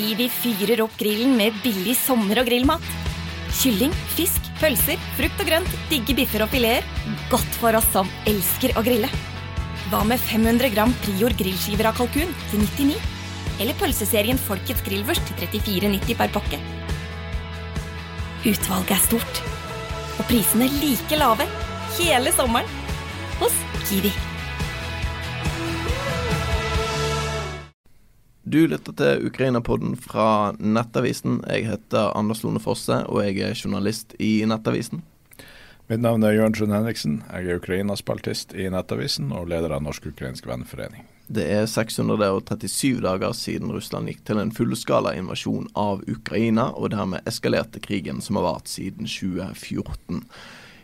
Kiwi fyrer opp grillen med billig sommer- og grillmat. Kylling, fisk, pølser, frukt og grønt, digge biffer og fileter. Godt for oss som elsker å grille. Hva med 500 gram Prior grillskiver av kalkun til 99? Eller pølseserien Folkets grillvurst til 34,90 per pakke? Utvalget er stort. Og prisene like lave hele sommeren. Hos Kiwi. Du lytter til Ukraina-podden fra Nettavisen. Jeg heter Anders Lone Fosse, og jeg er journalist i Nettavisen. Mitt navn er Jørn Trond Henriksen. Jeg er Ukraina-spaltist i Nettavisen og leder av Norsk-ukrainsk venneforening. Det er 637 dager siden Russland gikk til en fullskala invasjon av Ukraina, og dermed eskalerte krigen som har vart siden 2014.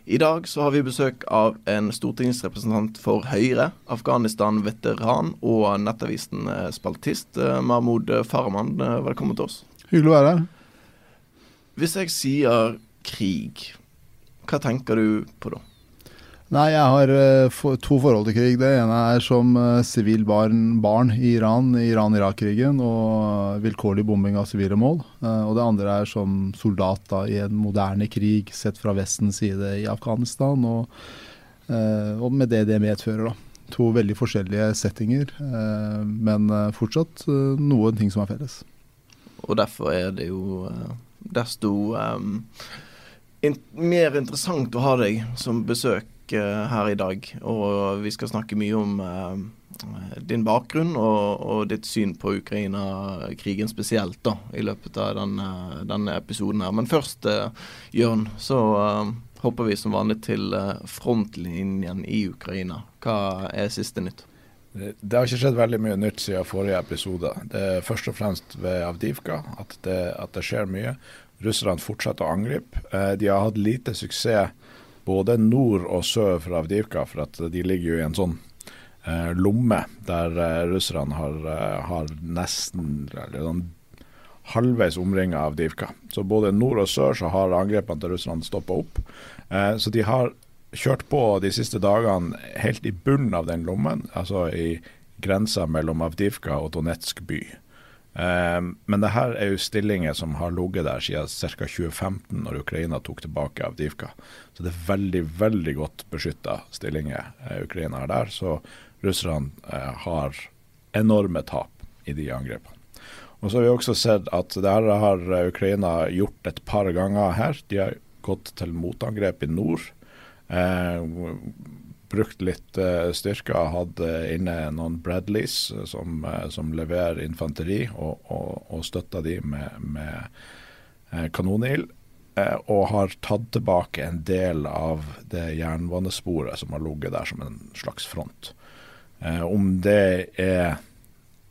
I dag så har vi besøk av en stortingsrepresentant for Høyre, Afghanistan-veteran og Nettavisen-spaltist, eh, Mahmoud Farahman. Eh, velkommen til oss. Hyggelig å være her. Hvis jeg sier krig, hva tenker du på da? Nei, jeg har uh, to forhold til krig. Det ene er som sivil uh, barn, barn, i Iran, i Iran-Irak-krigen og vilkårlig bombing av sivile mål. Uh, og det andre er som soldat da, i en moderne krig sett fra Vestens side i Afghanistan. Og, og med det det medfører. da. To veldig forskjellige settinger, men fortsatt noen ting som er felles. Og derfor er det jo desto um, mer interessant å ha deg som besøk her i dag. Og vi skal snakke mye om eh, din bakgrunn og, og, ditt syn på Ukraina-krigen spesielt da, i løpet av denne, denne episoden her. Men først, eh, Jørn, så eh, hopper vi som vanlig til eh, frontlinjen i Ukraina. Hva er siste nytt? Det har ikke skjedd veldig mye nytt siden forrige episode. Det er først og fremst ved Avdivka at det, at det skjer mye. Russerne fortsetter å angripe. Eh, de har hatt lite suksess både nord og sør for Avdivka, for at de ligger jo i en sånn eh, lomme der eh, russerne har, eh, har, nesten eller sånn halvveis omringa Avdivka. Så både nord og sør så har angrepene til russerne stoppa opp. Eh, så de har kjørt på de siste dagene helt i bunnen av den lommen, altså i grensa mellom Avdivka og Donetsk by. Um, men det her er jo stillinger som har ligget der siden ca. 2015, når Ukraina tok tilbake Avdivka. Så det er veldig veldig godt beskytta stillinger uh, Ukraina har der. Så russerne uh, har enorme tap i de angrepene. Og så har vi også sett at det her har Ukraina gjort et par ganger her. De har gått til motangrep i nord. Uh, brukt litt uh, styrker. Hadde inne noen Bradleys uh, som, som, leverer infanteri, og, og, og støtta de med, med kanonild. og har tatt tilbake en del av det jernbanesporet som har ligget der som en slags front. om det er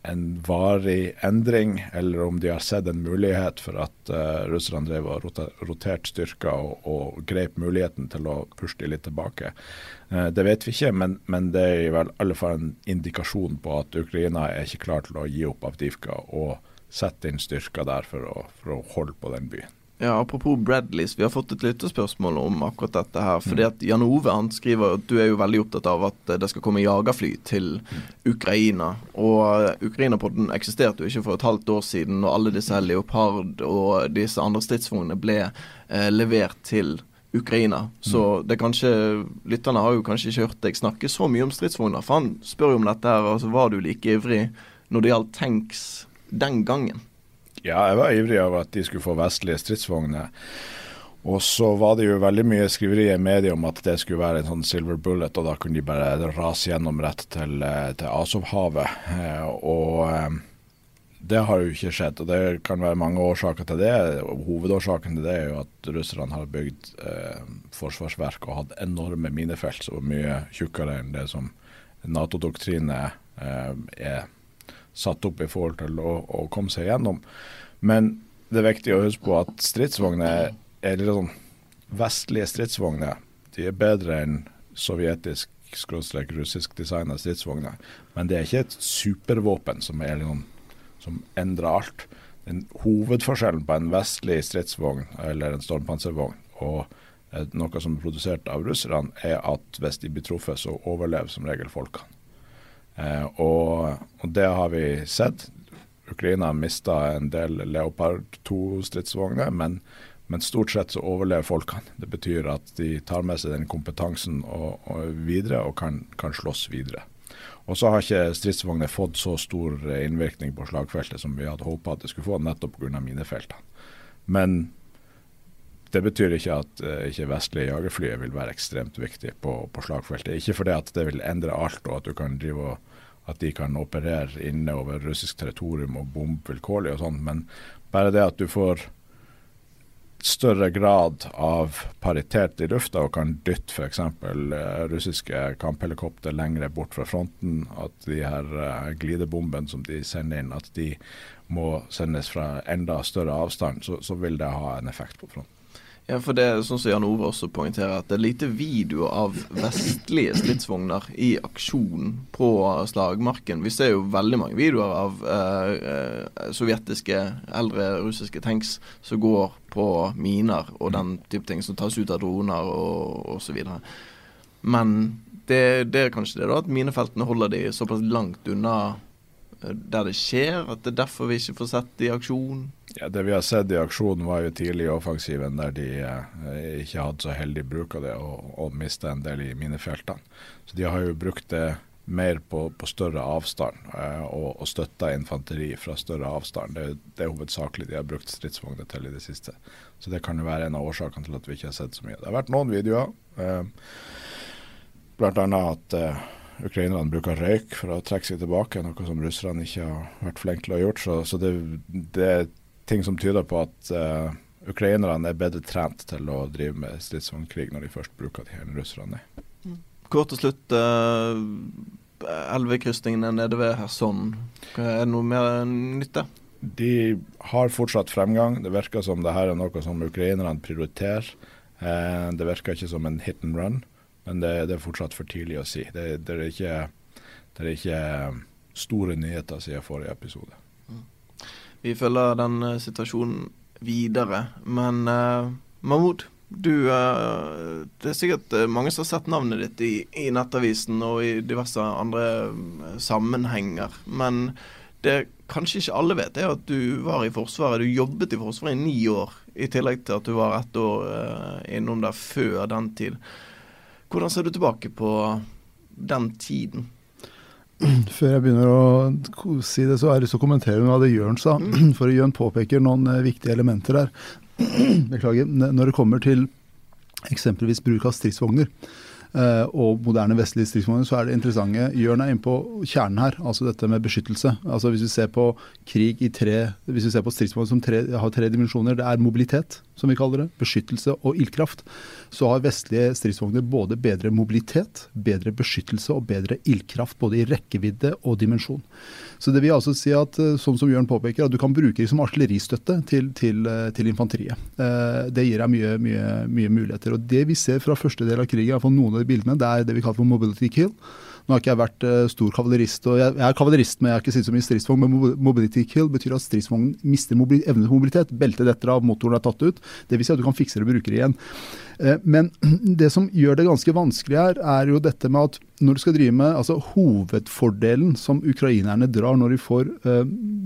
en varig endring, eller om de har sett en mulighet for at uh, russerne drev og roterte styrker og, og, grep muligheten til å pushe de litt tilbake. Uh, det vet vi ikke, men, men, det er i alle fall en indikasjon på at Ukraina er ikke klar til å gi opp Avdivka og sette inn styrker der for å, for å holde på den byen. Ja, Apropos Bradleys, vi har fått et lyttespørsmål om akkurat dette her. fordi mm. at Jan Ove han skriver at du er jo veldig opptatt av at det skal komme jagerfly til mm. Ukraina. Og Ukraina-podden eksisterte jo ikke for et halvt år siden når alle disse Leopard og disse andre stridsvognene ble eh, levert til Ukraina. Så mm. det kanskje lytterne har jo kanskje ikke hørt deg snakke så mye om stridsvogner. For han spør jo om dette her, altså var du like ivrig når det gjaldt tanks den gangen? Ja, jeg var ivrig av at de skulle få vestlige stridsvogner. Og så var det jo veldig mye skriverier i media om at det skulle være en sånn silver bullet, og da kunne de bare rase gjennom rett til, eh, til Azovhavet. Eh, og eh, det har jo ikke skjedd, og det kan være mange årsaker til det. Hovedårsaken til det er jo at russerne har bygd eh, forsvarsverk og hatt enorme minefelt som er mye tjukkere enn det som Nato-doktrine eh, er satt opp i forhold til å, å komme seg gjennom. Men det er viktig å huske på at stridsvogner, eller sånn vestlige stridsvogner, de er bedre enn sovjetisk skråstrek russisk designa stridsvogner. Men det er ikke et supervåpen som, er noen, som endrer alt. Den hovedforskjellen på en vestlig stridsvogn eller en stormpanservogn og noe som er produsert av russerne, er at hvis de blir truffet, så overlever som regel folkene. Eh, og, og, det har vi sett. Ukraina mista en del Leopard 2-stridsvogner, men, men, stort sett så overlever folkene. Det betyr at de tar med seg den kompetansen og, og videre og kan, kan slåss videre. Og så har ikke stridsvogner fått så stor innvirkning på slagfeltet som vi hadde håpa at det skulle få, nettopp pga. minefeltene. Men det betyr ikke at uh, ikke vestlige jagerfly vil være ekstremt viktig på, på, slagfeltet. Ikke fordi at det vil endre alt, og at, kan drive at de kan operere inne over russisk territorium og bombe vilkårlig og sånn, men bare det at du får større grad av paritet i lufta og kan dytte f.eks. Uh, russiske kamphelikopter lengre bort fra fronten. At de her glidebomben glidebombene som de sender inn, at de må sendes fra enda større avstand, så, så vil det ha en effekt på fronten. Ja, for det er sånn som Jan Ove også poengterer, at det er lite video av vestlige stridsvogner i aksjon på slagmarken. Vi ser jo veldig mange videoer av eh, eh, sovjetiske, eldre russiske tanks som går på miner og den type ting, som tas ut av droner og osv. Men det, det, er kanskje det, da, at minefeltene holder de såpass langt unna der det skjer, at det er derfor vi ikke får sett det i aksjon. Ja, Det vi har sett i aksjon, var jo tidlig i offensiven der de eh, ikke hadde så heldig bruk av det og, og mista en del i minefeltene. Så de har jo brukt det mer på, på større avstand eh, og, og støtta infanteri fra større avstand. Det, det er hovedsakelig de har brukt stridsvogner til i det siste. Så det kan jo være en av årsakene til at vi ikke har sett så mye. Det har vært noen videoer, eh, bl.a. at eh, ukrainerne bruker røyk for å trekke seg tilbake, noe som russerne ikke har vært flinke til å gjort. Så, så det, det ting som tyder på at uh, ukrainerne er bedre trent til å drive med stridsvognkrig når de først bruker de her russerne. Mm. Kort til slutt. Uh, Elvekrysningene nede ved Kherson, er det noe mer nytte? De har fortsatt fremgang. Det virker som det her er noe som ukrainerne prioriterer. Eh, det virker ikke som en hit and run, men det, det er fortsatt for tidlig å si. Det, det, er, ikke, det er ikke store nyheter siden forrige episode. Vi følger den uh, situasjonen videre. Men uh, Mahmoud, du uh, Det er sikkert mange som har sett navnet ditt i, i Nettavisen og i diverse andre sammenhenger. Men det kanskje ikke alle vet, er at du var i Forsvaret. Du jobbet i Forsvaret i ni år, i tillegg til at du var ett år innom der før den tid. Hvordan ser du tilbake på den tiden? Før jeg begynner å si det, så har jeg lyst til å kommentere noe av det Jørn sa. Mm. For Jørn påpeker noen eh, viktige elementer her. Beklager. Når det kommer til eksempelvis bruk av stridsvogner. Eh, og moderne vestlige stridsvogner, så er det interessante Jørn er inne på kjernen her, altså dette med beskyttelse. Altså Hvis vi ser på krig i tre Hvis vi ser på stridsvogner som tre, har tre dimensjoner, det er mobilitet, som vi kaller det, beskyttelse og ildkraft. Så har vestlige stridsvogner både bedre mobilitet, bedre beskyttelse og bedre ildkraft, både i rekkevidde og dimensjon. Så det vil altså si at, eh, sånn som Jørn påpeker, at du kan bruke det som artilleristøtte til, til, eh, til infanteriet. Det gir deg mye, mye, mye muligheter. Og det vi ser fra første del av krigen, iallfall noen av de bildene, det er det vi kaller for mobility kill. Nå har ikke jeg vært uh, stor kavalerist, og jeg, er kavalerist, men jeg har ikke sittet så mye stridsvogn. Men mobility kill betyr at stridsvognen mister evne til mobilitet. Beltet detter av, motoren er tatt ut. Dvs. Si at du kan fikse det og bruke det igjen. Uh, men det som gjør det ganske vanskelig her, er jo dette med at når du skal drive med altså Hovedfordelen som ukrainerne drar når de får uh,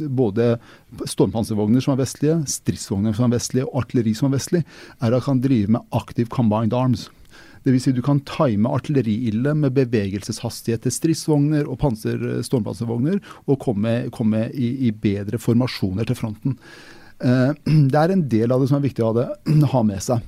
både stormpanservogner som er vestlige, stridsvogner som er vestlige og artilleri som er vestlig, er at de kan drive med active combined arms. Dvs. Si du kan time artilleriilde med bevegelseshastighet til stridsvogner og panser, stormpanservogner, og komme, komme i, i, bedre formasjoner til fronten. Eh, det er en del av det som er viktig å ha, det, ha med seg.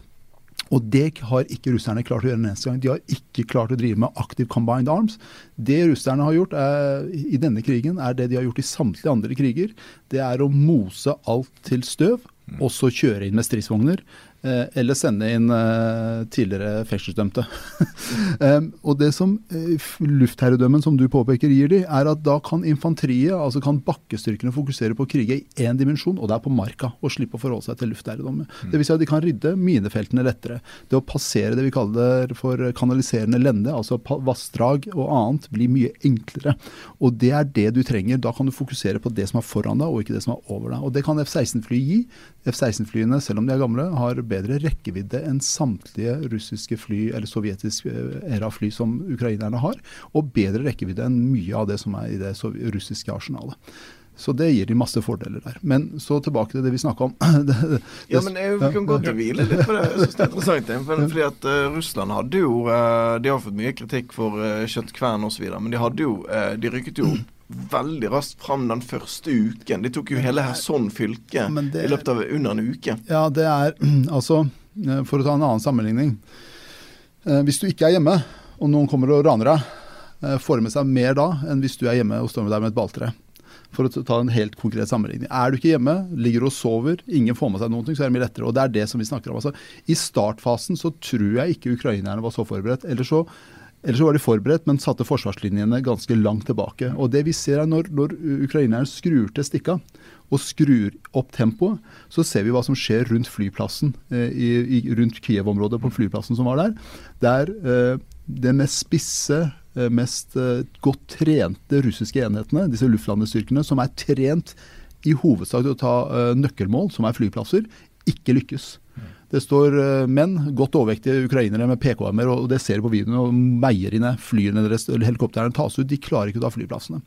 Og det har ikke russerne klart å gjøre en eneste gang. De har ikke klart å drive med active combined arms. Det russerne har gjort er, i denne krigen, er det de har gjort i samtlige andre kriger. Det er å mose alt til støv, og så kjøre inn med stridsvogner. Eh, eller sende inn uh, tidligere fengselsdømte. um, og Det som luftherredømmen som du påpeker gir de, er at da kan infanteriet, altså kan bakkestyrkene fokusere på å krige i én dimensjon, og det er på marka, og slippe å forholde seg til luftherredømme. Mm. Dvs. Si at de kan rydde minefeltene lettere. Det å passere det vi kaller for kanaliserende lende, altså vassdrag og annet, blir mye enklere. Og det er det du trenger. Da kan du fokusere på det som er foran deg, og ikke det som er over deg. Og det kan F-16-fly gi. F-16-flyene, selv om de er gamle, har bedre rekkevidde enn samtlige russiske fly eller sovjetiske eh, era-fly som ukrainerne har, og bedre rekkevidde enn mye av det som er i det russiske arsenalet. Så det gir de masse fordeler der. Men så tilbake til det vi snakka om. det, det, ja, men jeg, Vi kan godt hvile litt på det. Jeg synes det er interessant. For, fordi at uh, Russland hadde jo uh, De har fått mye kritikk for uh, kjøttkvern osv., men de hadde jo uh, De rykket jo veldig raskt fram den første uken. De tok jo hele Kherson fylke i løpet av under en uke. Ja, det er altså For å ta en annen sammenligning. Hvis du ikke er hjemme, og noen kommer og raner deg, får med seg mer da enn hvis du er hjemme og står med deg med et balltre for å ta en helt konkret sammenligning. Er du ikke hjemme, ligger og sover, ingen får med seg noe, så er det mye lettere. Og det er det som vi snakker om. Altså, I startfasen så tror jeg ikke ukrainerne var så forberedt. Eller så, eller så var de forberedt, men satte forsvarslinjene ganske langt tilbake. Og det vi ser er når, når ukrainerne skrur til stikka, og skrur opp tempoet, så ser vi hva som skjer rundt flyplassen, eh, i, i, rundt Kiev-området på flyplassen som var der. Der eh, det mest spisse Eh, mest eh, godt trente russiske enhetene, disse luftlandestyrkene, som er trent i hovedsak til å ta eh, nøkkelmål, som er flyplasser, ikke lykkes. Det står menn, godt overvektige ukrainere med PKM-er, og det ser du på videoen, og Meieriene, flyene deres, helikoptrene tas ut. De klarer ikke å ta flyplassene.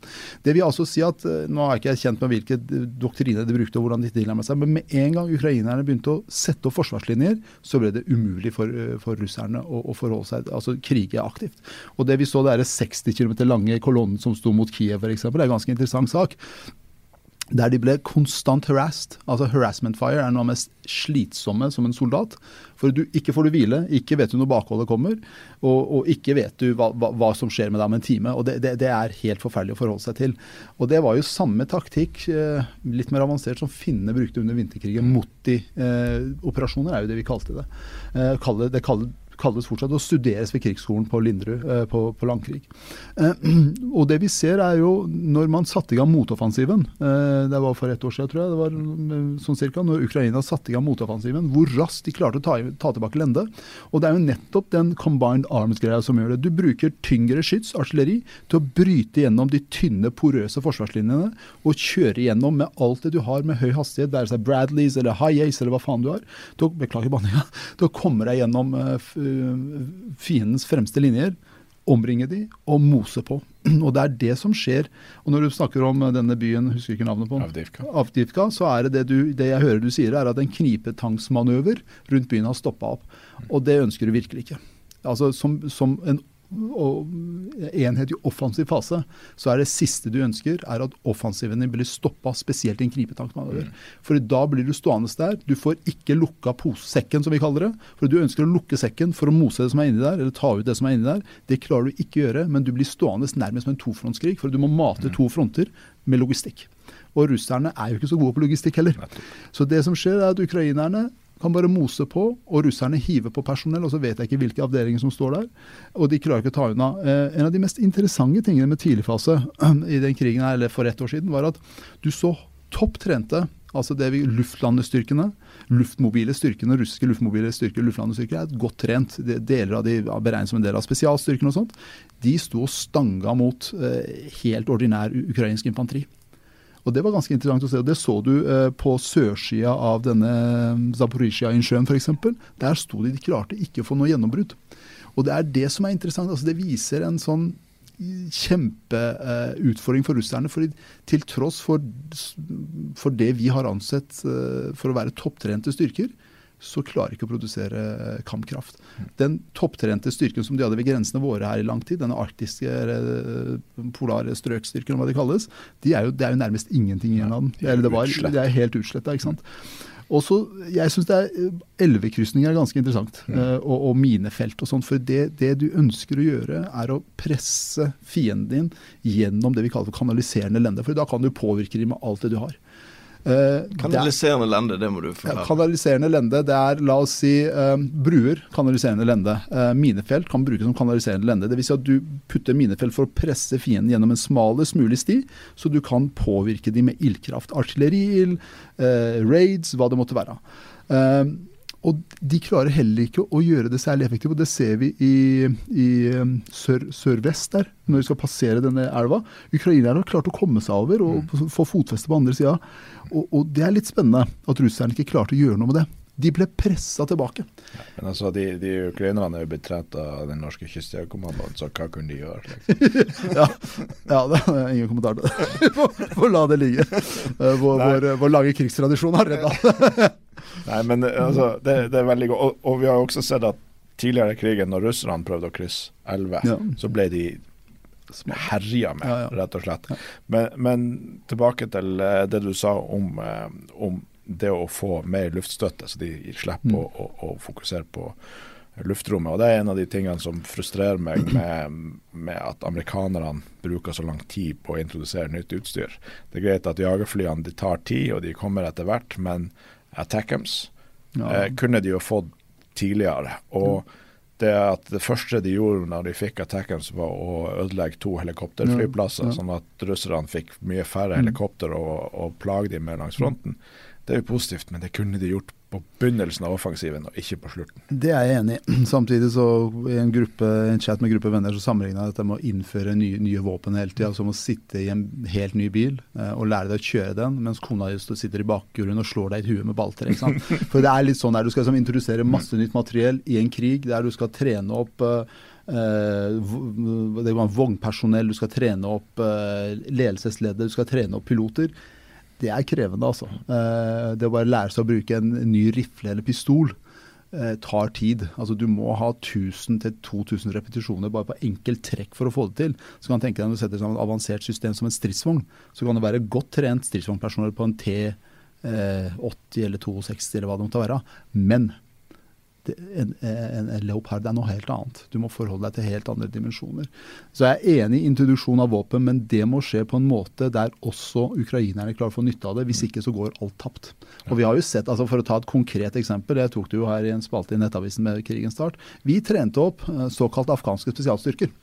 Det vil altså si at, Nå er ikke kjent med hvilke doktriner de brukte og hvordan de tilnærmet seg, men med en gang ukrainerne begynte å sette opp forsvarslinjer, så ble det umulig for, for russerne å, å, forholde seg, altså krige aktivt. Og Det vi så, det er 60 km lange kolonnen som sto mot Kiev f.eks., er en ganske interessant sak der de ble konstant harassed. Altså Harassment fire er noe av mest slitsomme som en soldat. For du, ikke får du hvile, ikke vet du når bakholdet kommer, og, og ikke vet du hva, hva, hva, som skjer med deg om en time. og det, det, det, er helt forferdelig å forholde seg til. Og Det var jo samme taktikk, eh, litt mer avansert, som finnene brukte under vinterkrigen. Moti-operasjoner eh, er jo det vi kalte det. Eh, kalle, det kaller kalles fortsatt, og studeres ved krigsskolen på Linderud eh, på, på, Langkrig. Eh, og det vi ser er jo når man satte i gang motoffensiven, eh, det var for ett år siden tror jeg, det var sånn cirka, når Ukraina satte i gang motoffensiven, hvor raskt de klarte å ta, ta, tilbake Lende. Og det er jo nettopp den combined arms-greia som gjør det. Du bruker tyngre skyts, artilleri, til å bryte gjennom de tynne, porøse forsvarslinjene og kjøre gjennom med alt det du har med høy hastighet, det er seg Bradleys eller High Ace eller hva faen du har. Til, beklager banninga. Til å komme deg gjennom fiendens fremste linjer, omringe de og mose på. Og det er det som skjer. Og når du snakker om denne byen, husker ikke navnet på den, Avdivka. Avdivka så er det det, du, det jeg hører du sier, er at en knipetangsmanøver rundt byen har stoppa opp. Og det ønsker du virkelig ikke. Altså Som, som en og enhet i offensiv fase, så er det siste du ønsker, er at offensiven din blir stoppa, spesielt i en knipetankmanøver. Mm. For da blir du stående der. Du får ikke lukka sekken, som vi kaller det. For du ønsker å lukke sekken for å mose det som er inni der, eller ta ut det som er inni der. Det klarer du ikke å gjøre, men du blir stående nærmest med en tofrontskrig, for du må mate to fronter med logistikk. Og russerne er jo ikke så gode på logistikk heller. Så det som skjer, er at ukrainerne kan bare mose på, og russerne hiver på personell, og så vet jeg ikke hvilke avdelinger som står der. Og de klarer ikke å ta unna. Eh, en av de mest interessante tingene med tidligfase i den krigen her, eller for ett år siden, var at du så topp trente, altså det vi luftlandestyrkene, luftmobile styrkene, russiske luftmobile styrker, luftlandestyrker, er godt trent. Deler av de beregnes som en del av spesialstyrkene og sånt. De sto og stanga mot eh, helt ordinær ukrainsk infanteri. Og Det var ganske interessant å se. og Det så du eh, på sørsida av denne eh, Zaporizjzja-innsjøen f.eks. Der sto de, de klarte ikke å få noe gjennombrudd. Og det er det som er interessant. altså Det viser en sånn kjempeutfordring eh, for russerne. fordi til tross for, for det vi har ansett eh, for å være topptrente styrker, så klarer ikke å produsere eh, kampkraft. Den topptrente styrken som de hadde ved grensene våre her i lang tid, denne arktiske eh, polare strøkstyrken, hva de kalles, de er jo, det er jo nærmest ingenting igjen av den. Eller det, var, det er helt utsletta. ikke sant? Også, Jeg syns eh, elvekrysninger er ganske interessant, ja. og, og, minefelt og sånn. For det, det, du ønsker å gjøre, er å presse fienden din gjennom det vi kaller for kanaliserende lende. For da kan du påvirke dem med alt det du har. Uh, kanaliserende lende, det må du forklare. Ja, kanaliserende lende, det er la oss si uh, bruer, kanaliserende lende. Uh, minefelt kan brukes som kanaliserende lende. Dvs. Si at du putter minefelt for å presse fienden gjennom en smalest mulig sti, så du kan påvirke dem med ildkraft. Artilleriild, raids, hva det måtte være. Uh, og de klarer heller ikke å gjøre det særlig effektivt. og Det ser vi i, i um, sør, sørvest der, når vi skal passere denne elva. Ukrainerne har klart å komme seg over og mm. få fotfeste på andre sida. Og, og, det er litt spennende at russerne ikke klarte å gjøre noe med det. De ble pressa tilbake. Men altså, de, de ukrainerne er jo betrett av den norske kystjegerkommandoen, så hva kunne de gjøre? Liksom? ja, ja, det er ingen kommentar til det. Få la det ligge. Eh, vår, vår, vår lange krigstradisjon har redda Nei, men altså, det, det er veldig godt. Og, og, vi har også sett at tidligere i krigen, når russerne prøvde å krysse elver, ja. så ble de herja med, ja, ja. rett og slett. Men, men, tilbake til eh, det du sa om, eh, om det å få mer luftstøtte, så de slipper mm. å, å, å, fokusere på luftrommet. Og Det er en av de tingene som frustrerer meg med, med, at amerikanerne bruker så lang tid på å introdusere nytt utstyr. Det er greit at jagerflyene de tar tid, og de kommer etter hvert, men attackhams ja. eh, kunne de jo fått tidligere. Og mm. det det første de gjorde når de fikk attackhams var å ødelegge to helikopterflyplasser, ja. sånn at russerne fikk mye færre mm. helikopter og, og plage dem med langs fronten. Det er jo positivt, men det kunne de gjort på begynnelsen av offensiven, og ikke på slutten. Det er jeg enig i. Samtidig så i en, gruppe, en chat med gruppe venner så sammenligna jeg dette med å innføre nye, nye våpen hele tida. Som å sitte i en helt ny bil eh, og lære deg å kjøre den, mens kona di sitter i bakgrunnen og slår deg i huet med balltre. For det er litt sånn der du skal liksom, introdusere masse nytt materiell i en krig, der du skal trene opp eh, det var vognpersonell, du skal trene opp uh, ledelsesledere, du skal trene opp piloter det er krevende, altså. Eh, det å bare lære seg å bruke en ny rifle eller pistol eh, tar tid. Altså Du må ha 1000-2000 repetisjoner bare på enkelt trekk for å få det til. Så kan tenke deg Når du setter sammen et avansert system som en stridsvogn, så kan det være godt trent stridsvognpersonell på en T80 eh, eller 62 eller hva det måtte være. Men en, en, leopard er noe helt annet. Du må forholde deg til helt andre dimensjoner. Så jeg er enig i introduksjon av våpen, men det må skje på en måte der også ukrainerne klarer å få nytte av det. Hvis ikke så går alt tapt. Og vi har jo sett, altså For å ta et konkret eksempel, jeg tok det jo her i en spalte i Nettavisen med krigens start. Vi trente opp eh, såkalt afghanske spesialstyrker.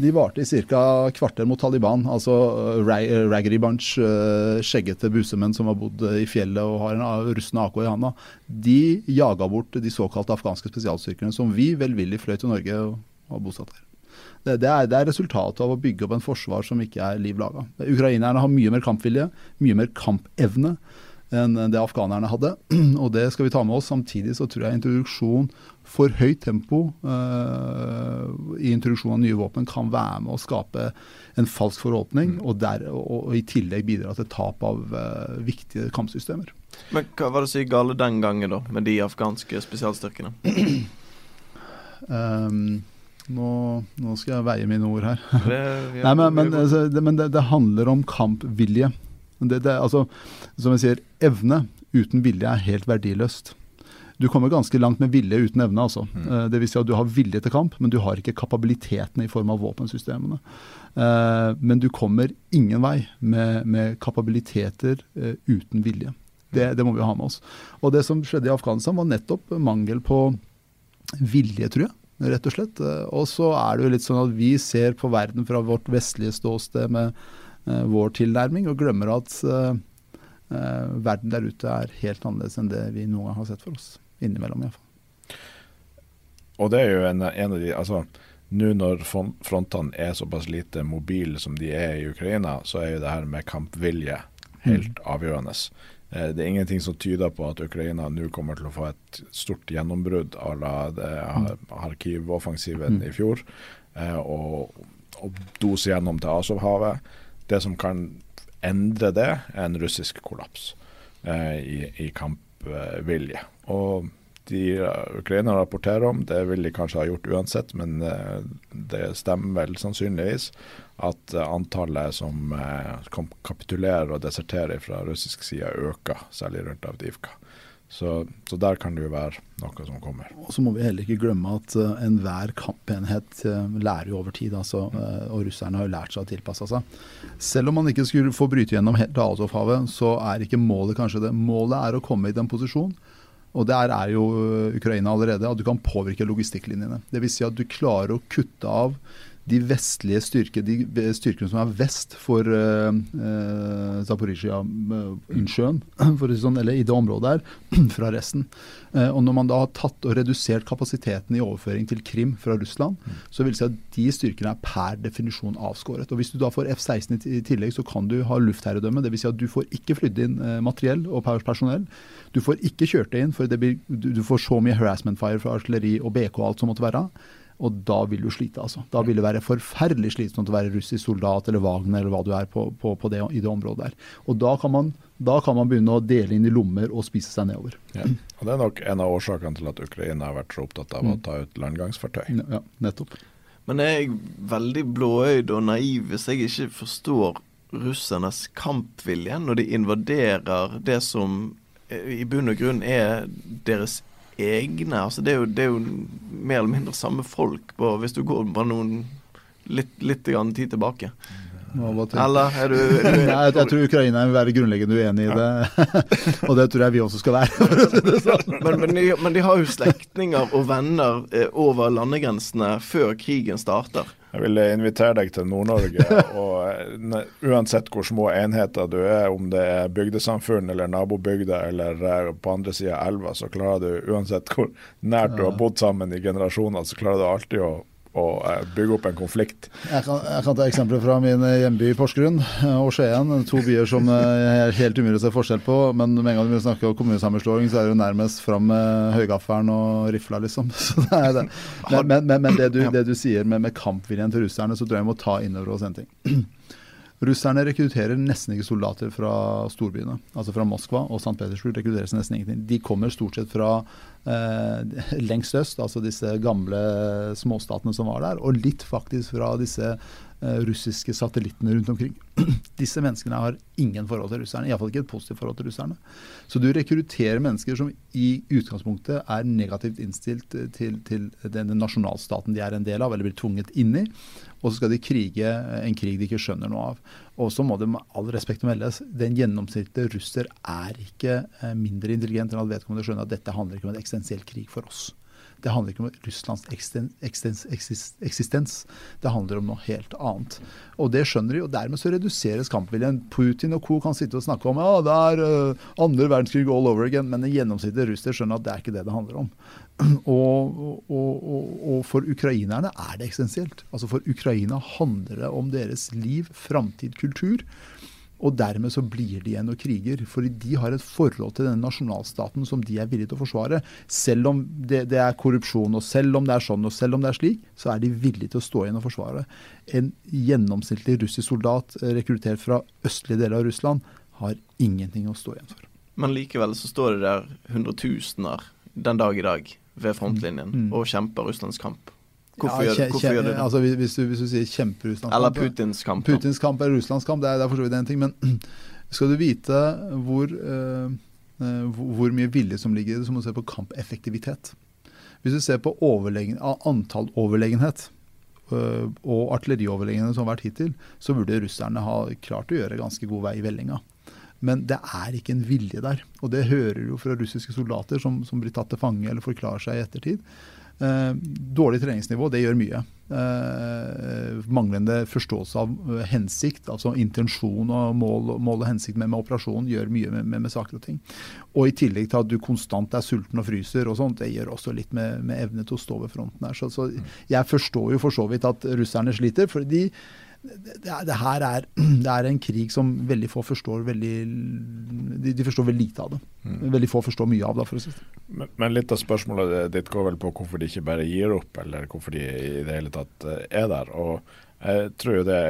De varte i ca. kvarter mot Taliban. Altså uh, Raggedy Bunch, uh, skjeggete busemenn som har bodd i fjellet og har en rustne AK i handa. De jaga bort de såkalte afghanske spesialstyrkene som vi velvillig fløy til Norge og var bosatt her. Det, det, er, det, er, resultatet av å bygge opp en forsvar som ikke er liv laga. Ukrainerne har mye mer kampvilje, mye mer kampevne enn det afghanerne hadde. Og det skal vi ta med oss. Samtidig så tror jeg introduksjon for høyt tempo uh, i introduksjon av nye våpen kan være med å skape en falsk forhåpning, mm. og, der, og, og, i tillegg bidra til tap av uh, viktige kampsystemer. Men hva var det som gikk galt den gangen, da, med de afghanske spesialstyrkene? um, nå, nå, skal jeg veie mine ord her. Det, ja, Nei, men, men, altså, det, men det, det, handler om kampvilje. Det, altså, som jeg sier, evne uten vilje er helt verdiløst. Du kommer ganske langt med vilje uten evne. altså. Mm. Uh, det vil si at Du har vilje til kamp, men du har ikke kapabilitetene i form av våpensystemene. Uh, men du kommer ingen vei med, med kapabiliteter uh, uten vilje. Det, det, må vi ha med oss. Og Det som skjedde i Afghanistan, var nettopp mangel på vilje, tror jeg. Rett og slett. Og så er det jo litt sånn at vi ser på verden fra vårt vestlige ståsted med vår tilnærming, og glemmer at verden der ute er helt annerledes enn det vi noen gang har sett for oss. Innimellom, iallfall. Og det er jo en, en av de altså nå når frontene er såpass lite mobile som de er i Ukraina, så er jo det her med kampvilje helt mm. avgjørende. Eh, det er ingenting som tyder på at Ukraina nå kommer til å få et stort gjennombrudd à la Kharkiv-offensiven mm. i fjor, eh, og, og dose gjennom til Azovhavet. Det som kan endre det, er en russisk kollaps eh, i, i kampvilje. Og de Ukraina rapporterer om, det vil de kanskje ha gjort uansett, men eh, det stemmer vel sannsynligvis at eh, antallet som eh, kapitulerer og deserterer fra russisk side øker, særlig rundt Avdivka. Så, så, der kan det jo være noe som kommer. Og Så må vi heller ikke glemme at uh, enhver kampenhet uh, lærer jo over tid. Altså, uh, og russerne har jo lært seg å tilpasse seg. Selv om man ikke skulle få bryte gjennom helt Azovhavet, så er ikke målet kanskje det. Målet er å komme i den posisjonen og der er jo Ukraina allerede, at du kan påvirke logistikklinjene. Dvs. Si at du klarer å kutte av de vestlige styrker, de styrkene som er vest for uh, uh, Zaporizjzja-innsjøen, sånn, eller i det området her, fra resten. Uh, og Når man da har tatt og redusert kapasiteten i overføring til Krim fra Russland, mm. så vil det si at de styrkene er per definisjon avskåret. Og Hvis du da får F-16 i tillegg, så kan du ha luftherredømme. Dvs. Si at du får ikke flydd inn materiell og personell. Du får ikke kjørt det inn, for det blir, du, du får så mye harassment fire fra artilleri og BK og alt som måtte være. Og da vil du slite, altså. Da vil det være forferdelig slitsomt å være russisk soldat eller Wagner eller hva du er på, på, på det, i det området der. Og da kan, man, da kan, man, begynne å dele inn i lommer og spise seg nedover. Ja. Og Det er nok en av årsakene til at Ukraina har vært så opptatt av mm. å ta ut landgangsfartøy. Ja, nettopp. Men er jeg veldig blåøyd og naiv hvis jeg ikke forstår russernes kampvilje når de invaderer det som i bunn og grunn er deres egne. altså Det er jo, det er jo mer eller mindre samme folk på, hvis du går bare noen litt, litt tid tilbake. Eller er du, er du Nei, jeg, tror Ukraina vil være grunnleggende uenig i det. og det tror jeg vi også skal være. Sånn. men, men, de, men, de, har jo slektninger og venner eh, over landegrensene før krigen starter. Jeg vil invitere deg til Nord-Norge. og eh, Uansett hvor små enheter du er, om det er bygdesamfunn eller nabobygder eller eh, på andre sida av elva, så klarer du uansett hvor nært du har bodd sammen i generasjoner, så klarer du alltid å å eh, bygge opp en konflikt. Jeg kan, jeg kan ta eksempler fra min eh, hjemby Porsgrunn eh, og Skien. To byer som er helt umulig å se forskjell på. Men med en gang vi snakker om kommunesammenslåing, så er det jo nærmest fram med høygaffelen og rifla, liksom. Det det. Men, men, men, men det, du, det, du, sier med, med kampviljen til russerne, så tror jeg vi må ta inn over oss en ting. Russerne rekrutterer nesten ikke soldater fra storbyene. Altså fra Moskva og St. Petersburg rekrutteres nesten ingenting. De kommer stort sett fra eh, lengst øst, altså disse gamle småstatene som var der, og litt faktisk fra disse eh, russiske satellittene rundt omkring. Disse menneskene har ingen forhold til russerne, iallfall ikke et positivt forhold til russerne. Så du rekrutterer mennesker som i utgangspunktet er negativt innstilt til, til den nasjonalstaten de er en del av, eller blir tvunget inn i. Og så skal de krige en krig de ikke skjønner noe av. Og så må det med all respekt meldes, den gjennomsnittlige russer er ikke eh, mindre intelligent enn at vedkommende skjønner at dette handler ikke om en eksistensiell krig for oss. Det handler ikke om Russlands eksistens, eksistens. Det handler om noe helt annet. Og det skjønner de, og dermed så reduseres kampviljen. Putin og co. kan sitte og snakke om ja, det er uh, andre verdenskrig all over again, men den gjennomsnittlige russer skjønner at det er ikke det det handler om. Og, og, og, og, for ukrainerne er det eksistensielt. Altså For Ukraina handler det om deres liv, framtid, kultur. Og dermed så blir de igjen og kriger. For de har et forhold til denne nasjonalstaten som de er villige til å forsvare. Selv om det, det, er korrupsjon, og selv om det er sånn, og selv om det er slik, så er de villige til å stå igjen og forsvare. En gjennomsnittlig russisk soldat eh, rekruttert fra østlige deler av Russland har ingenting å stå igjen for. Men likevel så står det der hundretusener den dag i dag ved frontlinjen mm. og kjemper Russlands kamp. Hvorfor, ja, gjør, hvorfor gjør, det det? Altså, hvis, du, hvis, du, sier kjempe-Russlandskamp Eller Putins kamp. Putins kamp eller Russlands kamp, det er, det er for så vidt en ting. Men skal du vite hvor, uh, hvor mye vilje som ligger i det, så må du se på kampeffektivitet. Hvis du ser på overlegen, antall overlegenhet uh, og artillerioverlegenhet som har vært hittil, så burde russerne ha klart å gjøre ganske god vei i vellinga. Men det er ikke en vilje der. Og det hører du fra russiske soldater som, som blir tatt til fange eller forklarer seg i ettertid. Eh, dårlig treningsnivå, det gjør mye. Eh, manglende forståelse av eh, hensikt, altså intensjon og mål, mål og hensikt med, med, operasjonen, gjør mye med, med, med, saker og ting. Og i tillegg til at du konstant er sulten og fryser og sånt, det gjør også litt med, evne til å stå ved fronten her. Så, så jeg forstår jo for så vidt at russerne sliter. for de det, det, her er, det er en krig som veldig få forstår veldig De, de forstår veldig lite av det. Mm. Veldig få forstår mye av det. for å si men, men, litt av spørsmålet ditt går vel på hvorfor de ikke bare gir opp, eller hvorfor de i det hele tatt eh, er der. Og jeg tror jo det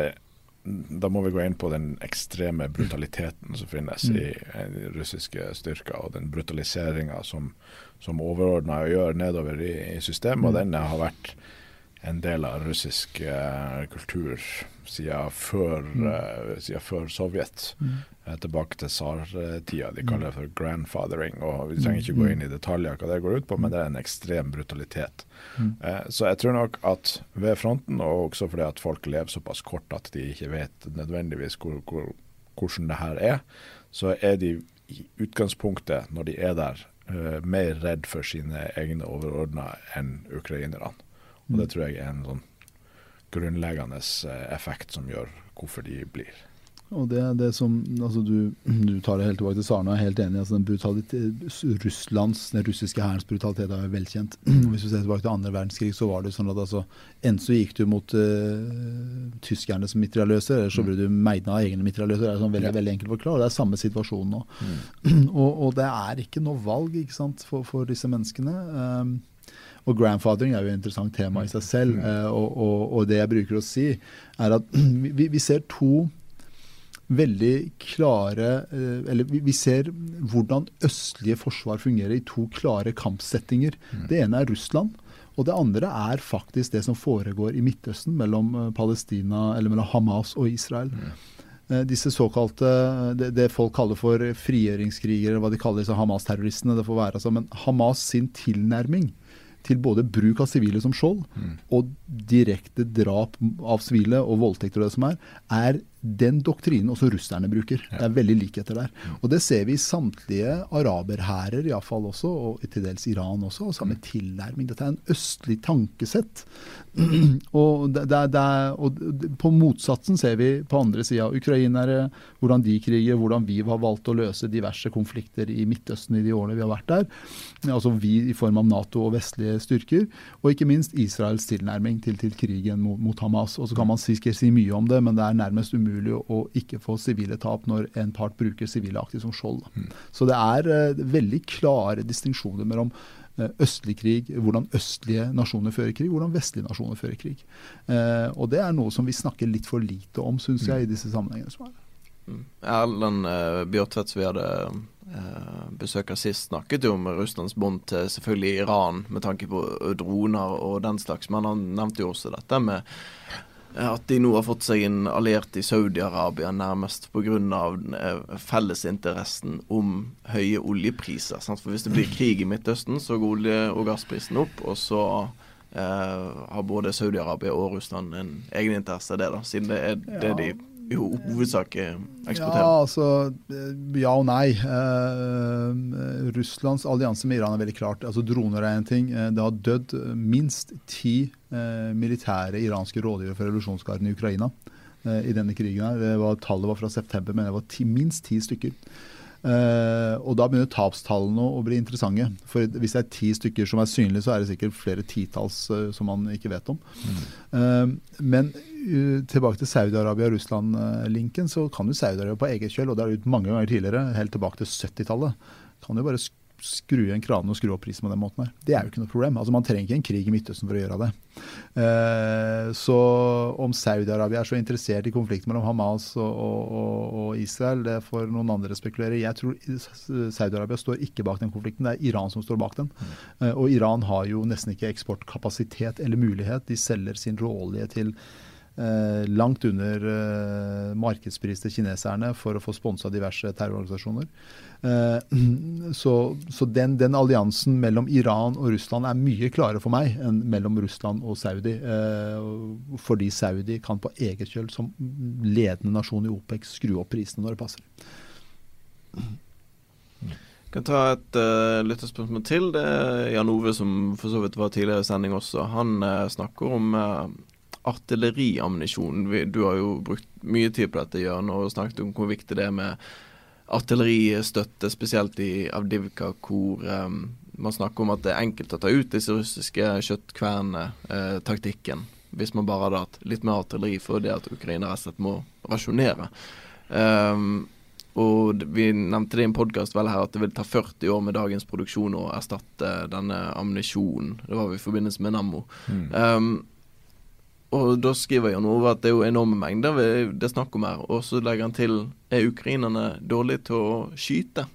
da må vi gå inn på den ekstreme brutaliteten som finnes mm. i russiske styrker, og den brutaliseringa som, som overordna gjør nedover i, i systemet. Mm. Og den har vært en del av russisk uh, kultur siden før, mm. uh, siden før Sovjet. Mm. Uh, tilbake til tsartida. De kaller det for grandfathering. og Vi trenger ikke gå mm. inn i detaljer hva det går ut på, men det er en ekstrem brutalitet. Mm. så jeg tror nok at ved fronten, og også fordi at folk lever såpass kort at de ikke vet nødvendigvis hvor, hvor, hvordan det her er, så er de i utgangspunktet, når de er der, mer redd for sine egne overordna enn ukrainerne. Og det tror jeg er en sånn grunnleggende effekt som gjør hvorfor de blir. Og det, det som, altså du, du, tar det helt tilbake til Sarna, jeg er helt enig. altså den Russlands, Den russiske hærens brutalitet er jo velkjent. Hvis vi ser tilbake til andre verdenskrig, så var det sånn at altså, enten så gikk du mot uh, som mitraljøser, eller så ble du meidna av egne mitraljøser. Det er sånn veldig, veldig enkelt forklart. Det er samme situasjon nå. Mm. og, og, det er ikke noe valg ikke sant, for, for disse menneskene. Um, og grandfathering er jo et interessant tema i seg selv. Uh, og, og, og, det jeg bruker å si, er at vi, vi ser to veldig klare eh, Eller vi ser hvordan østlige forsvar fungerer i to klare kampsettinger. Mm. Det ene er Russland. Og det andre er faktisk det som foregår i Midtøsten mellom eh, Palestina, eller mellom Hamas og Israel. Mm. Eh, disse såkalte, det, det, folk kaller for frigjøringskrigere, eller hva de kaller disse Hamas-terroristene. det får være altså, Men Hamas sin tilnærming til både bruk av sivile som skjold mm. og direkte drap av sivile og voldtekter og det som er, er den doktrinen også russerne bruker. Det er veldig likheter der. Og det ser vi i samtlige araberhærer iallfall også, og til dels Iran også, og samme tilnærming. Dette er en østlig tankesett. og, det, det, det, og, på motsatsen ser vi på andre sida ukrainere, hvordan de kriger, hvordan vi har valgt å løse diverse konflikter i Midtøsten i de årene vi har vært der. Altså vi i form av Nato og vestlige styrker. Og ikke minst Israels tilnærming til, til krigen mot, mot Hamas. Og så kan man si, si mye om det, men det er nærmest umulig umulig å ikke få sivile tap når en part bruker sivile aktivt som skjold. Mm. Så det er uh, veldig klare distinksjoner mellom uh, østlig krig, hvordan østlige nasjoner fører krig, hvordan vestlige nasjoner fører krig. Uh, og det er noe som vi snakker litt for lite om, syns jeg, i disse sammenhengene som er. Mm. Erlend uh, Bjørtvedt, som vi hadde uh, besøk av sist, snakket jo om Russlands bånd til selvfølgelig Iran med tanke på droner og den slags, men han nevnte jo også dette med at de nå har fått seg en alliert i Saudi-Arabia nærmest pga. Eh, fellesinteressen om høye oljepriser. Sant? For Hvis det blir krig i Midtøsten, så går olje- og gassprisen opp. Og så eh, har både Saudi-Arabia og Russland en egeninteresse av det, da, siden det er det de i hovedsak eksporterer? Ja, altså, eh, ja og nei. Eh, Russlands allianse med Iran er veldig klart. Altså, droner er en ting. Eh, det har dødd minst ti eh, militære iranske rådgivere for revolusjonsgarden i Ukraina eh, i denne krigen. her. Var, tallet var fra september, men det var ti, minst ti stykker. Uh, og da begynner tapstallene å bli interessante. For hvis det er ti stykker som er synlige, så er det sikkert flere titalls uh, som man ikke vet om. Mm. Men tilbake til Saudi-Arabia og Russland-linken, så kan jo Saudi-Arabia på eget kjøl, og det har gjort mange ganger tidligere, helt tilbake til 70-tallet, kan jo bare skru igjen kranene og skru opp prisen på den måten her. Det er jo ikke noe problem. Altså Man trenger ikke en krig i Midtøsten for å gjøre det. Eh, så om Saudi-Arabia er så interessert i konflikten mellom Hamas og, og, og, Israel, det får noen andre spekulere. Jeg tror Saudi-Arabia står ikke bak den konflikten, det er Iran som står bak den. Eh, og Iran har jo nesten ikke eksportkapasitet eller mulighet. De selger sin råolje til Eh, langt under eh, markedspris til kineserne for å få sponsa diverse terrororganisasjoner. Eh, så, så den, den, alliansen mellom Iran og Russland er mye klarere for meg enn mellom Russland og Saudi. fordi Saudi kan på eget kjøl, som ledende nasjon i OPEC, skru opp prisene når det passer. Jeg kan ta et uh, lytterspørsmål til. Det er Jan Ove, som for så vidt var tidligere i sending også. Han uh, snakker om uh, artilleriammunisjon. Du har jo brukt mye tid på dette, Jørn, og snakket om hvor viktig det er med artilleristøtte, spesielt i Avdivka, hvor um, man snakker om at det er enkelt å ta ut disse russiske kjøttkvern-taktikken. hvis man bare hadde hatt litt mer artilleri for det at Ukraina rett og slett må rasjonere. Um, og vi nevnte det i en podkast vel her at det vil ta 40 år med dagens produksjon å erstatte denne ammunisjonen. Det var i forbindelse med Nammo. Mm. Um, og da skriver Jan Ove at det er jo enorme mengder det er snakk om her. Og så legger han til er ukrainerne dårlige til å skyte.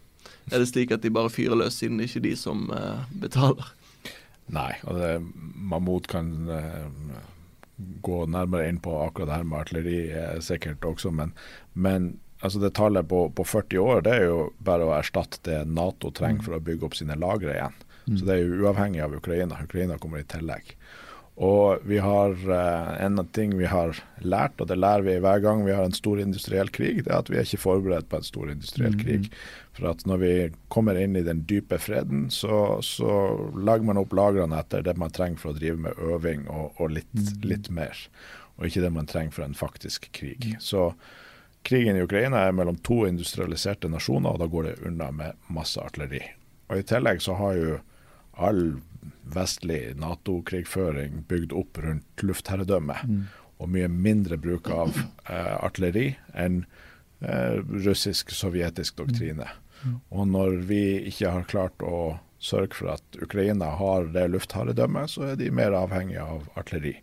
Er det slik at de bare fyrer løs, siden det ikke er de som eh, betaler? Nei, og det, Mahmoud kan uh, gå nærmere inn på akkurat det her med artilleri uh, sikkert også, men, men altså det tallet på, på, 40 år det er jo bare å erstatte det Nato trenger for å bygge opp sine lagre igjen. Mm. Så det er jo uavhengig av Ukraina. Ukraina kommer i tillegg. Og vi har uh, en ting vi har lært, og det lærer vi hver gang vi har en stor industriell krig, det er at vi er ikke forberedt på en stor industriell krig. Mm. For at når vi kommer inn i den dype freden, så, så lager man opp lagrene etter det man trenger for å drive med øving og, og litt, mm. litt, mer. og ikke det man trenger for en faktisk krig. Så krigen i Ukraina er mellom to industrialiserte nasjoner, og da går det unna med masse artilleri. Og I tillegg så har jo all vestlig Nato-krigføring bygd opp rundt luftherredømme, mm. og mye mindre bruk av eh, artilleri enn eh, russisk-sovjetisk doktrine. Mm. Og når vi ikke har klart å sørge for at Ukraina har det luftherredømmet, så er de mer avhengige av artilleri.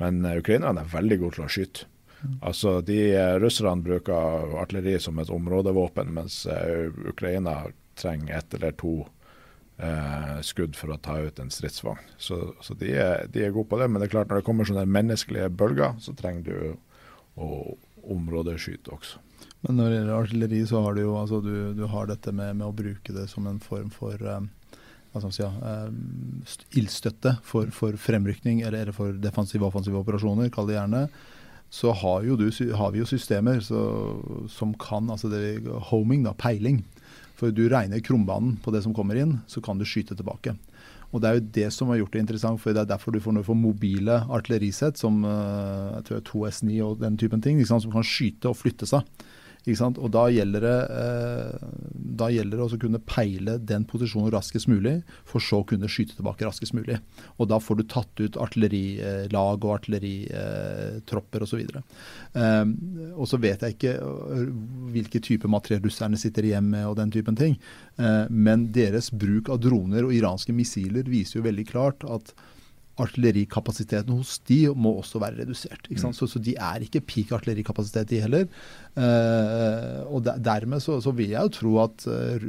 Men eh, ukrainerne er veldig gode til å skyte. Mm. Altså, de uh, Russerne bruker artilleri som et områdevåpen, mens uh, Ukraina trenger ett eller to skudd for å ta ut en stridsvogn. Så, så de, er, de, er, gode på det. Men det er klart når det kommer sånne menneskelige bølger, så trenger du å områdeskyte også. Men når det gjelder artilleri, så har du jo altså du, du har dette med, med, å bruke det som en form for um, si, uh, ildstøtte for, for, fremrykning eller, for defensive og offensive operasjoner, kall det gjerne, så har, du, har vi jo systemer så, som kan altså det, homing, da, peiling. For du regner krumbanen på det som kommer inn, så kan du skyte tilbake. Og Det er jo det som har gjort det interessant, for det er derfor du får, får mobile artillerisett som uh, jeg tror 2S9 og den typen ting, som kan skyte og flytte seg. Og Da gjelder det, eh, da gjelder det å kunne peile den posisjonen raskest mulig, for så å kunne skyte tilbake raskest mulig. Og Da får du tatt ut artillerilag og artilleritropper osv. Eh, og så vet jeg ikke eh, hvilke typer materiell russerne sitter igjen med og den typen ting. Eh, men deres bruk av droner og iranske missiler viser jo veldig klart at artillerikapasiteten hos de må også være redusert. Mm. Så, så, de er ikke peak artillerikapasitet, de heller. Uh, og der, dermed så, så, vil jeg jo tro at uh,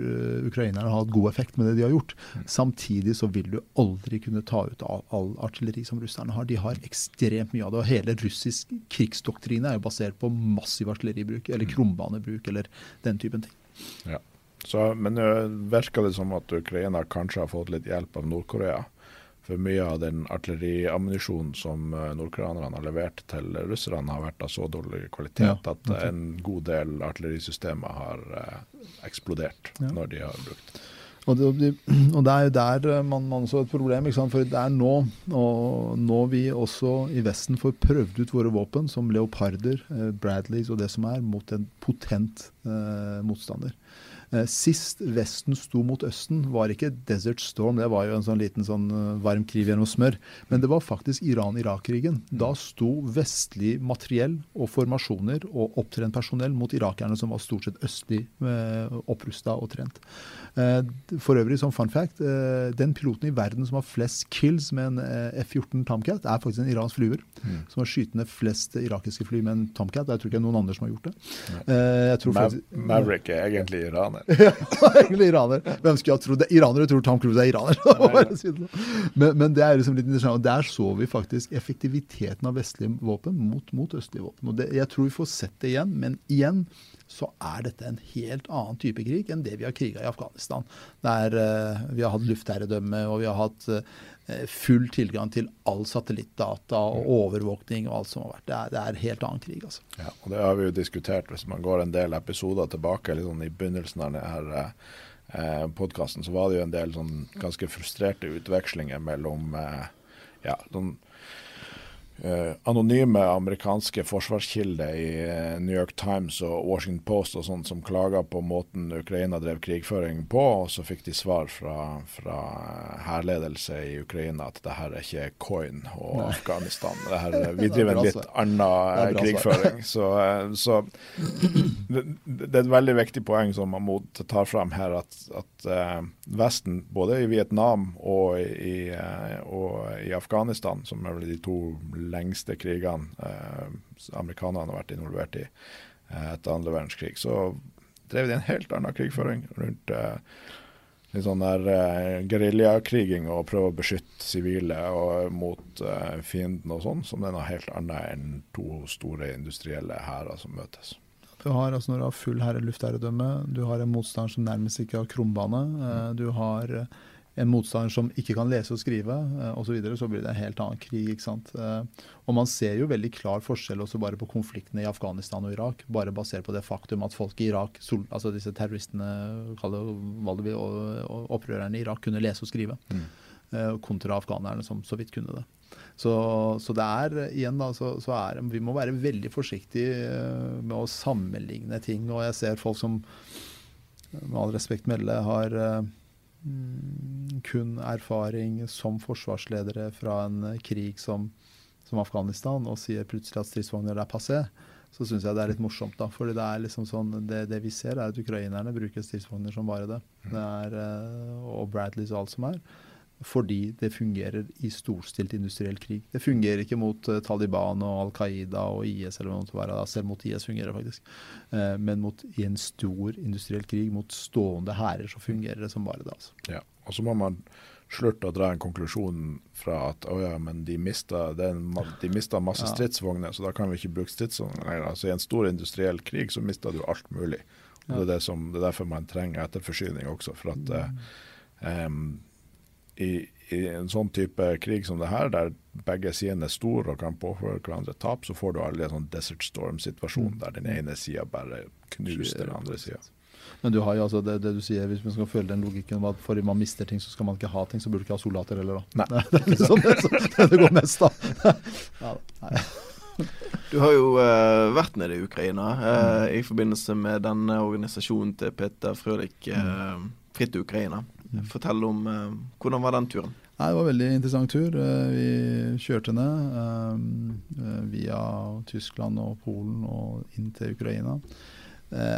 ukrainerne har hatt god effekt med det de har gjort. Mm. Samtidig så vil du aldri kunne ta ut all, all, artilleri som russerne har. De har ekstremt mye av det. Og hele russisk krigsdoktrine er jo basert på massiv artilleribruk, eller mm. krumbanebruk, eller den typen ting. Ja. Så, men uh, virker det som at Ukraina kanskje har fått litt hjelp av Nord-Korea? For mye av den artilleriammunisjonen som eh, nordkoreanerne har levert til russerne, har vært av så dårlig kvalitet ja, at en god del artillerisystemer har eh, eksplodert ja. når de har brukt. Og det, og det, er jo der eh, man, man så et problem. For det er nå, og nå vi også i Vesten får prøvd ut våre våpen, som leoparder, Bradleys og det som er, mot en potent eh, motstander. Eh, sist Vesten sto mot Østen, var ikke Desert Storm, det var jo en sånn liten sånn eh, varm kriv gjennom smør. Men det var faktisk Iran-Irak-krigen. Da sto vestlig materiell og formasjoner og opptrent personell mot irakerne, som var stort sett østlig eh, opprusta og trent. For øvrig, som fun fact, den piloten i verden som har flest kills med en F-14 Tomcat, er faktisk en iransk flyver. Mm. Som har skytende flest irakiske fly med en Tomcat. Jeg tror ikke det er noen andre som har gjort det. Mav Maverick er egentlig iraner iraner. ja, egentlig iraner. Hvem skulle ha trodd det? Iranere tror Tom Cruise er iraner. men, men, det er liksom litt interessant. Og Der så vi faktisk effektiviteten av vestlige våpen mot, mot østlige våpen. Og det, Jeg tror vi får sett det igjen, men igjen så er dette en helt annen type krig enn det vi har kriga i Afghanistan. Der uh, vi har hatt luftherredømme og vi har hatt uh, full tilgang til all satellittdata og mm. overvåkning og alt som har vært. Det er, det er helt annen krig. altså. Ja, og Det har vi jo diskutert hvis man går en del episoder tilbake. sånn I begynnelsen av denne eh, podkasten så var det jo en del sånn ganske frustrerte utvekslinger mellom eh, ja, sånn anonyme amerikanske forsvarskilder i uh, New York Times og Washington Post og sånt som klaga på måten Ukraina drev krigføring på, og så fikk de svar fra, fra hærledelse i Ukraina at det her er ikke coin og Nei. Afghanistan. Her, vi driver en litt annen krigføring. Så, så det, det, er et veldig viktig poeng som Mahmoud tar fram her, at, at Vesten, både i Vietnam og i, og i Afghanistan, som er vel de to lengste krigene eh, amerikanerne har vært involvert i eh, etter andre verdenskrig, så drev de en helt annen krigføring rundt eh, litt sånn der eh, geriljakriging og prøve å beskytte sivile og, mot eh, fienden og sånn, som er noe helt annet enn to store industrielle hærer som møtes. Du har, altså Når du har full herre luftherredømme, du har en motstander som nærmest ikke har krumbane. Eh, du har en motstander som ikke kan lese og skrive eh, osv., så, videre, så blir det en helt annen krig. ikke sant? Eh, og Man ser jo veldig klar forskjell også bare på konfliktene i Afghanistan og Irak. Bare basert på det faktum at folk i Irak, altså disse terroristene, og opprørerne i Irak, kunne lese og skrive. Mm. kontra afghanerne, som så vidt kunne det. Så, så, det er igjen da, så, så er, vi må være veldig forsiktige med å sammenligne ting. Og jeg ser folk som med all respekt melde har kun erfaring som forsvarsledere fra en krig som, som Afghanistan, og sier plutselig at stridsvogner er passé så syns jeg det er litt morsomt. da, fordi det er liksom sånn, det, det, vi ser, er at ukrainerne bruker stridsvogner som bare det. det er, og Bradleys og alt som er fordi det fungerer i storstilt industriell krig. Det fungerer ikke mot uh, Taliban og Al Qaida og IS, eller noe være, selv mot IS fungerer faktisk. Uh, men mot, i en stor industriell krig mot stående hærer så fungerer det som bare det. Altså. Ja, og så må man slutte å dra en konklusjon fra at å ja, men de mista, den, de mista masse stridsvogner, så da kan vi ikke bruke stridsvogner lenger. Altså I en stor industriell krig så mista du alt mulig. Og det, er det, som, det, er derfor man trenger etterforsyning også. for at mm. um, i, i, en sånn type krig som det her, der begge sidene er store og kan påføre hverandre tap, så får du aldri en sånn Desert Storm-situasjon mm. der den ene sida bare knuser den andre sida. Men du har jo altså det, det, du sier, hvis man skal følge den logikken at fordi man mister ting, så skal man ikke ha ting, så burde du ikke ha soldater heller, da. Nei. Det er liksom det, det, det går mest, da. Ja, nei. Du har jo uh, vært nede i Ukraina uh, i forbindelse med denne organisasjonen til Peter Frølich, uh, Fritt Ukraina. Fortell om uh, hvordan var den turen? Nei, det var en veldig interessant tur. Uh, vi kjørte ned uh, via Tyskland og Polen og inn til Ukraina.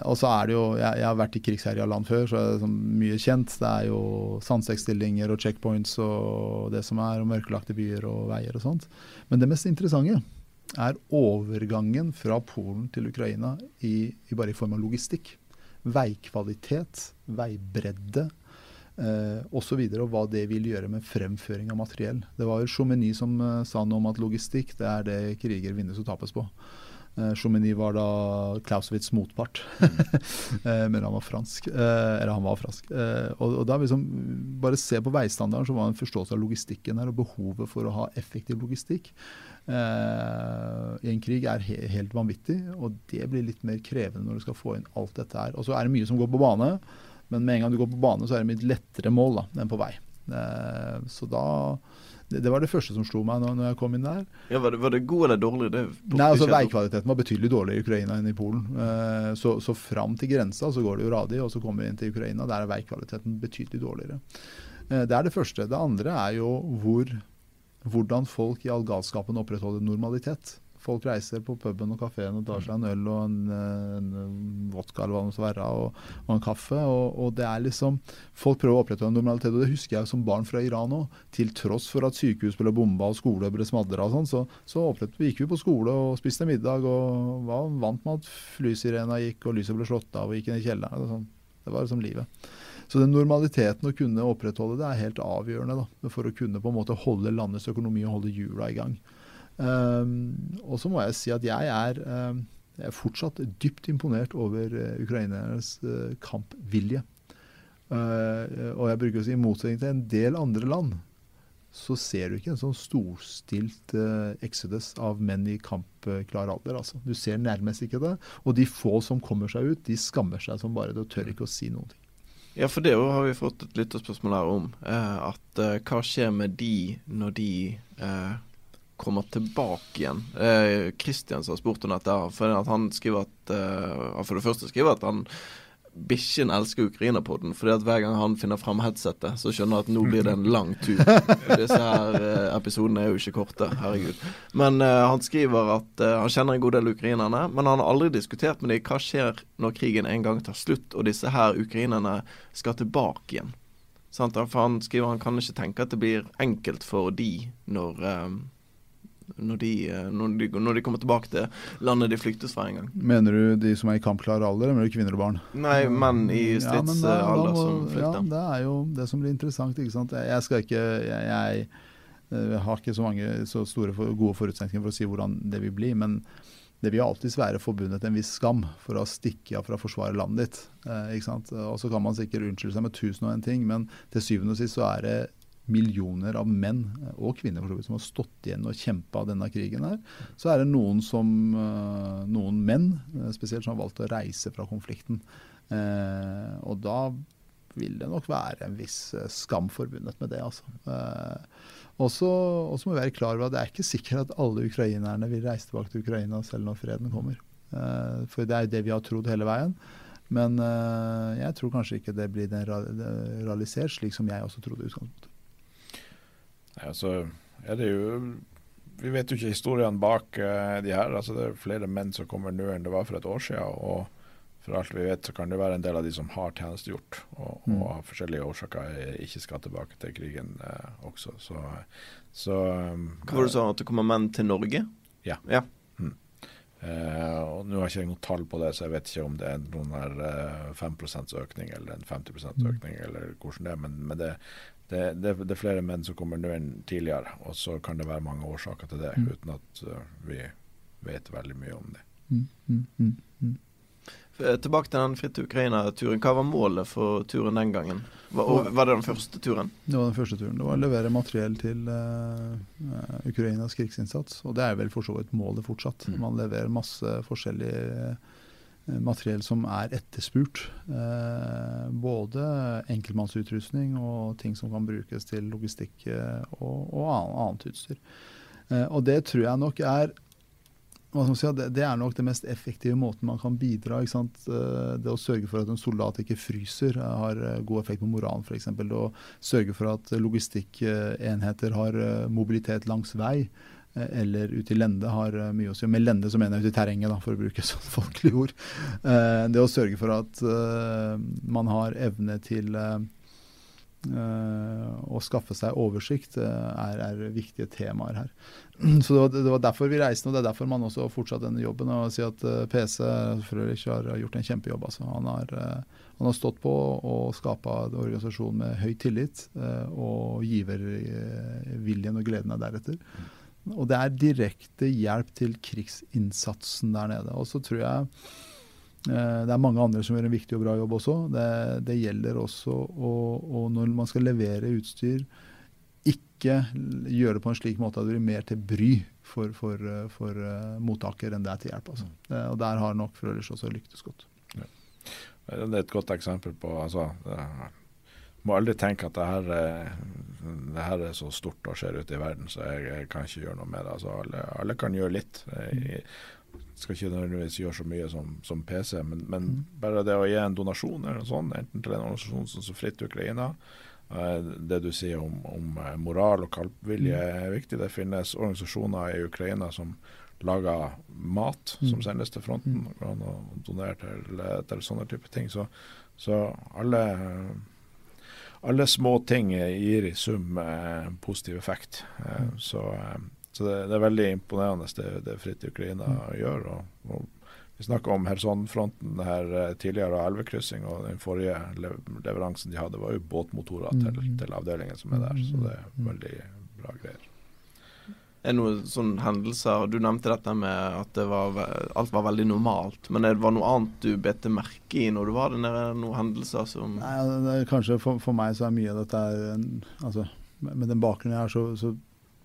og så er det jo, jeg, jeg har vært i krigsherja land før, så er det sånn mye kjent. Det er jo sandsekkstillinger og checkpoints og det som er, og mørkelagte byer og veier og sånt. Men det mest interessante er overgangen fra Polen til Ukraina i, i bare i form av logistikk. Veikvalitet, veibredde, eh, osv. Og, og hva det vil gjøre med fremføring av materiell. Det var jo Chomeny som eh, sa noe om at logistikk det er det kriger vinnes og tapes på. Eh, Chomeny var da Clausewitz' motpart, eh, men han var fransk. Eh, eller han var fransk. Eh, og, og, da liksom, Bare se på veistandarden, så var det en forståelse av logistikken her, og behovet for å ha effektiv logistikk i en krig er he helt vanvittig. Og det blir litt mer krevende når du skal få inn alt dette her. Og så er det mye som går på bane. Men med en gang du går på bane, så er det mye lettere mål da, enn på vei. Eh, så da det, det, var det første som slo meg når, når jeg kom inn der. Ja, Var det, var det god eller dårlig? Det Nei, altså Veikvaliteten var betydelig dårligere i Ukraina enn i Polen. Eh, så, så fram til grensa så går det jo radig, og så kommer vi inn til Ukraina. Der er veikvaliteten betydelig dårligere. Eh, det er det første. Det andre er jo hvor, hvordan folk i all galskapen opprettholder normalitet. Folk reiser på puben og kafeen og tar seg en øl og en, en vodka eller hva det måtte være, og, og, en kaffe. Og, og, det er liksom Folk prøver å opprettholde en normalitet, og det husker jeg som barn fra Iran òg. Til tross for at sykehus ble bomba og skole ble smadra sånn, så, så gikk vi på skole og spiste middag og var vant med at flysirena gikk og lyset ble slått av og gikk inn i kjelleren. Sånn. det var liksom livet. Så den normaliteten å kunne opprettholde det er helt avgjørende da, for å kunne på en måte holde landets økonomi og holde hjula i gang. Um, og så må jeg si at jeg er, um, jeg er fortsatt dypt imponert over uh, ukrainernes uh, kampvilje. Uh, og jeg bruker å si i motsetning til en del andre land, så ser du ikke en sånn storstilt uh, exodus av menn i kampklar alder. Altså. Du ser nærmest ikke det. Og de få som kommer seg ut, de skammer seg som bare det og tør ikke å si noen ting. Ja, for det har vi fått et lytterspørsmål her om. Uh, at uh, hva skjer med de når de eh, kommer tilbake igjen. Kristian eh, har spurt om dette. For han skriver at eh, For det første skriver at han bikkjen elsker Ukraina-podden, fordi at hver gang han finner fram headsetet, så skjønner han at nå blir det en lang tur. Disse her eh, episodene er jo ikke korte, herregud. Men uh, han skriver at uh, han kjenner en god del ukrainerne, men han har aldri diskutert med dem hva skjer når krigen en gang tar slutt og disse her ukrainerne skal tilbake igjen. Sant? For han skriver han kan ikke tenke at det blir enkelt for de når når de, eh, når, de, når de, kommer tilbake til landet de flyktes fra en gang. Mener du de som er i kampklar alder, eller mener du kvinner og barn? Nei, menn i stridsalder ja, som flykter. Ja, det er jo det som blir interessant. ikke sant? Jeg skal ikke jeg, jeg, jeg eh, har ikke så mange så store, gode forutsetninger for å si hvordan det vil bli. men det vil alltids være forbundet en viss skam for å stikke av for å forsvare landet ditt. Eh? Og Så kan man sikkert unnskylde seg med tusen og en ting, men til syvende og sist så er det millioner av menn og kvinner som har stått igjen og kjempa denne krigen. her, Så er det noen, som, eh, noen menn eh, spesielt som har valgt å reise fra konflikten. Eh, og da vil det nok være en viss eh, skam forbundet med det. altså. Og så må vi være klar over at det er ikke sikkert at alle ukrainerne vil reise tilbake til Ukraina selv når freden kommer. For det er jo det vi har trodd hele veien. Men jeg tror kanskje ikke det blir realisert slik som jeg også trodde i utgangspunktet. Ja, så er det jo Vi vet jo ikke historiene bak uh, de her. altså Det er flere menn som kommer nå enn det var for et år siden. og for alt vi vet, så kan det være en del av de som har tjenestegjort og, mm. og av forskjellige årsaker ikke skal tilbake til krigen uh, også. Så, så um, var det du sa, at det kommer menn til Norge? Ja. ja. Mm. Uh, og Nå har jeg ikke noe tall på det, så jeg vet ikke om det er noen her uh, 5 økning eller en 50 mm. økning, mm. eller hvordan det er. Men, men det, det, det, det, er flere menn som kommer nå enn tidligere. Og så kan det være mange årsaker til det, mm. uten at uh, vi vet veldig mye om det. Mm, mm, mm, mm. Eh, tilbake til den Fritt Ukraina-turen. Hva var målet for turen den gangen? Var, var, det den første turen? Det var den første turen. Det var å levere materiell til uh, Ukrainas krigsinnsats. Og det er vel for så vidt målet fortsatt. Man leverer masse forskjellige Eh, materiell som er etterspurt. Eh, både enkeltmannsutrustning og ting som kan brukes til logistikk eh, og, annet utstyr. og det tror jeg nok er Si, det, er nok det mest effektive måten man kan bidra. Det å sørge for at en soldat ikke fryser, har god effekt på moralen f.eks. Å sørge for at logistikkenheter har mobilitet langs vei. Eh, eller ute i lende har eh, mye å si. Med lende så mener jeg ute i terrenget, da, for å bruke sånn folkelig ord. Eh, det å sørge for at man har evne til å skaffe seg oversikt er, er, viktige temaer her. Så det var, det var, derfor vi reiste, og det er derfor man også fortsatte fortsatt denne jobben. og si at PC Frølich har gjort en kjempejobb. Altså. Han, har, han har stått på og skapa en organisasjon med høy tillit, og giverviljen og gleden er deretter. Og det er direkte hjelp til krigsinnsatsen der nede. Og så tror jeg eh, det er mange andre som gjør en viktig og bra jobb også. Det, det gjelder også å, og når man skal levere utstyr, ikke gjøre det på en slik måte at det blir mer til bry for, for, for uh, mottaker enn det er til hjelp. Altså. Mm. og der har nok Frølich også lyktes godt. Ja. Det er et godt eksempel på altså, må aldri tenke at det her, det her, er så stort og skjer ute i verden, så jeg, jeg kan ikke gjøre noe med det. Altså, alle, alle, kan gjøre litt. Jeg skal ikke nødvendigvis gjøre så mye som, som PC, men, men, mm. bare det å gi en donasjon eller noe sånt, enten til en organisasjon som så Fritt Ukraina, eh, det du sier om, om eh, moral og kalpvilje mm. er viktig. Det finnes organisasjoner i Ukraina som lager mat som mm. sendes til fronten, og donerer til, til sånne type ting. Så, så alle alle små ting gir i sum eh, positiv effekt. Eh, mm. Så, eh, så det, det, er veldig imponerende det, det Fritt Ukraina mm. gjør. Og, og vi snakka om Hersson-fronten her eh, tidligere, og elvekryssing. Og den forrige leveransen de hadde, var jo båtmotorer til, mm. til avdelingen som er der. Så det er veldig bra greier. Er det noen sånne hendelser Du nevnte dette med at det var, alt var veldig normalt. Men det var noe annet du bet merke i når du var der nede? Noen hendelser som Nei, det er, Kanskje for, for, meg så er mye av dette en, altså, Med den bakgrunnen jeg har, så, så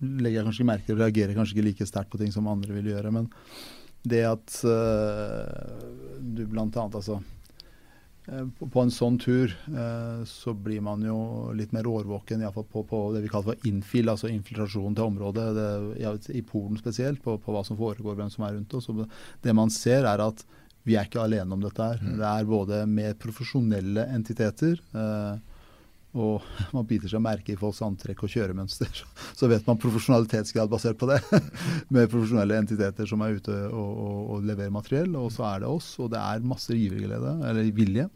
legger jeg kanskje ikke merke til reagerer kanskje ikke like sterkt på ting som andre vil gjøre. Men det at uh, du blant annet altså på en sånn tur eh, så blir man jo litt mer årvåken iallfall på, på det vi kaller for infill, altså infiltrasjon til området. Det, I Polen spesielt, på, på, hva som foregår, hvem som er rundt oss. Det man ser er at vi er ikke alene om dette her. Mm. Det er både mer profesjonelle entiteter. Eh, og man biter seg merke i folks antrekk og kjøremønster, så vet man profesjonalitetsgrad basert på det. Med profesjonelle entiteter som er ute og, og, og leverer materiell. Og så er det oss, og det er masse giverglede, eller vilje.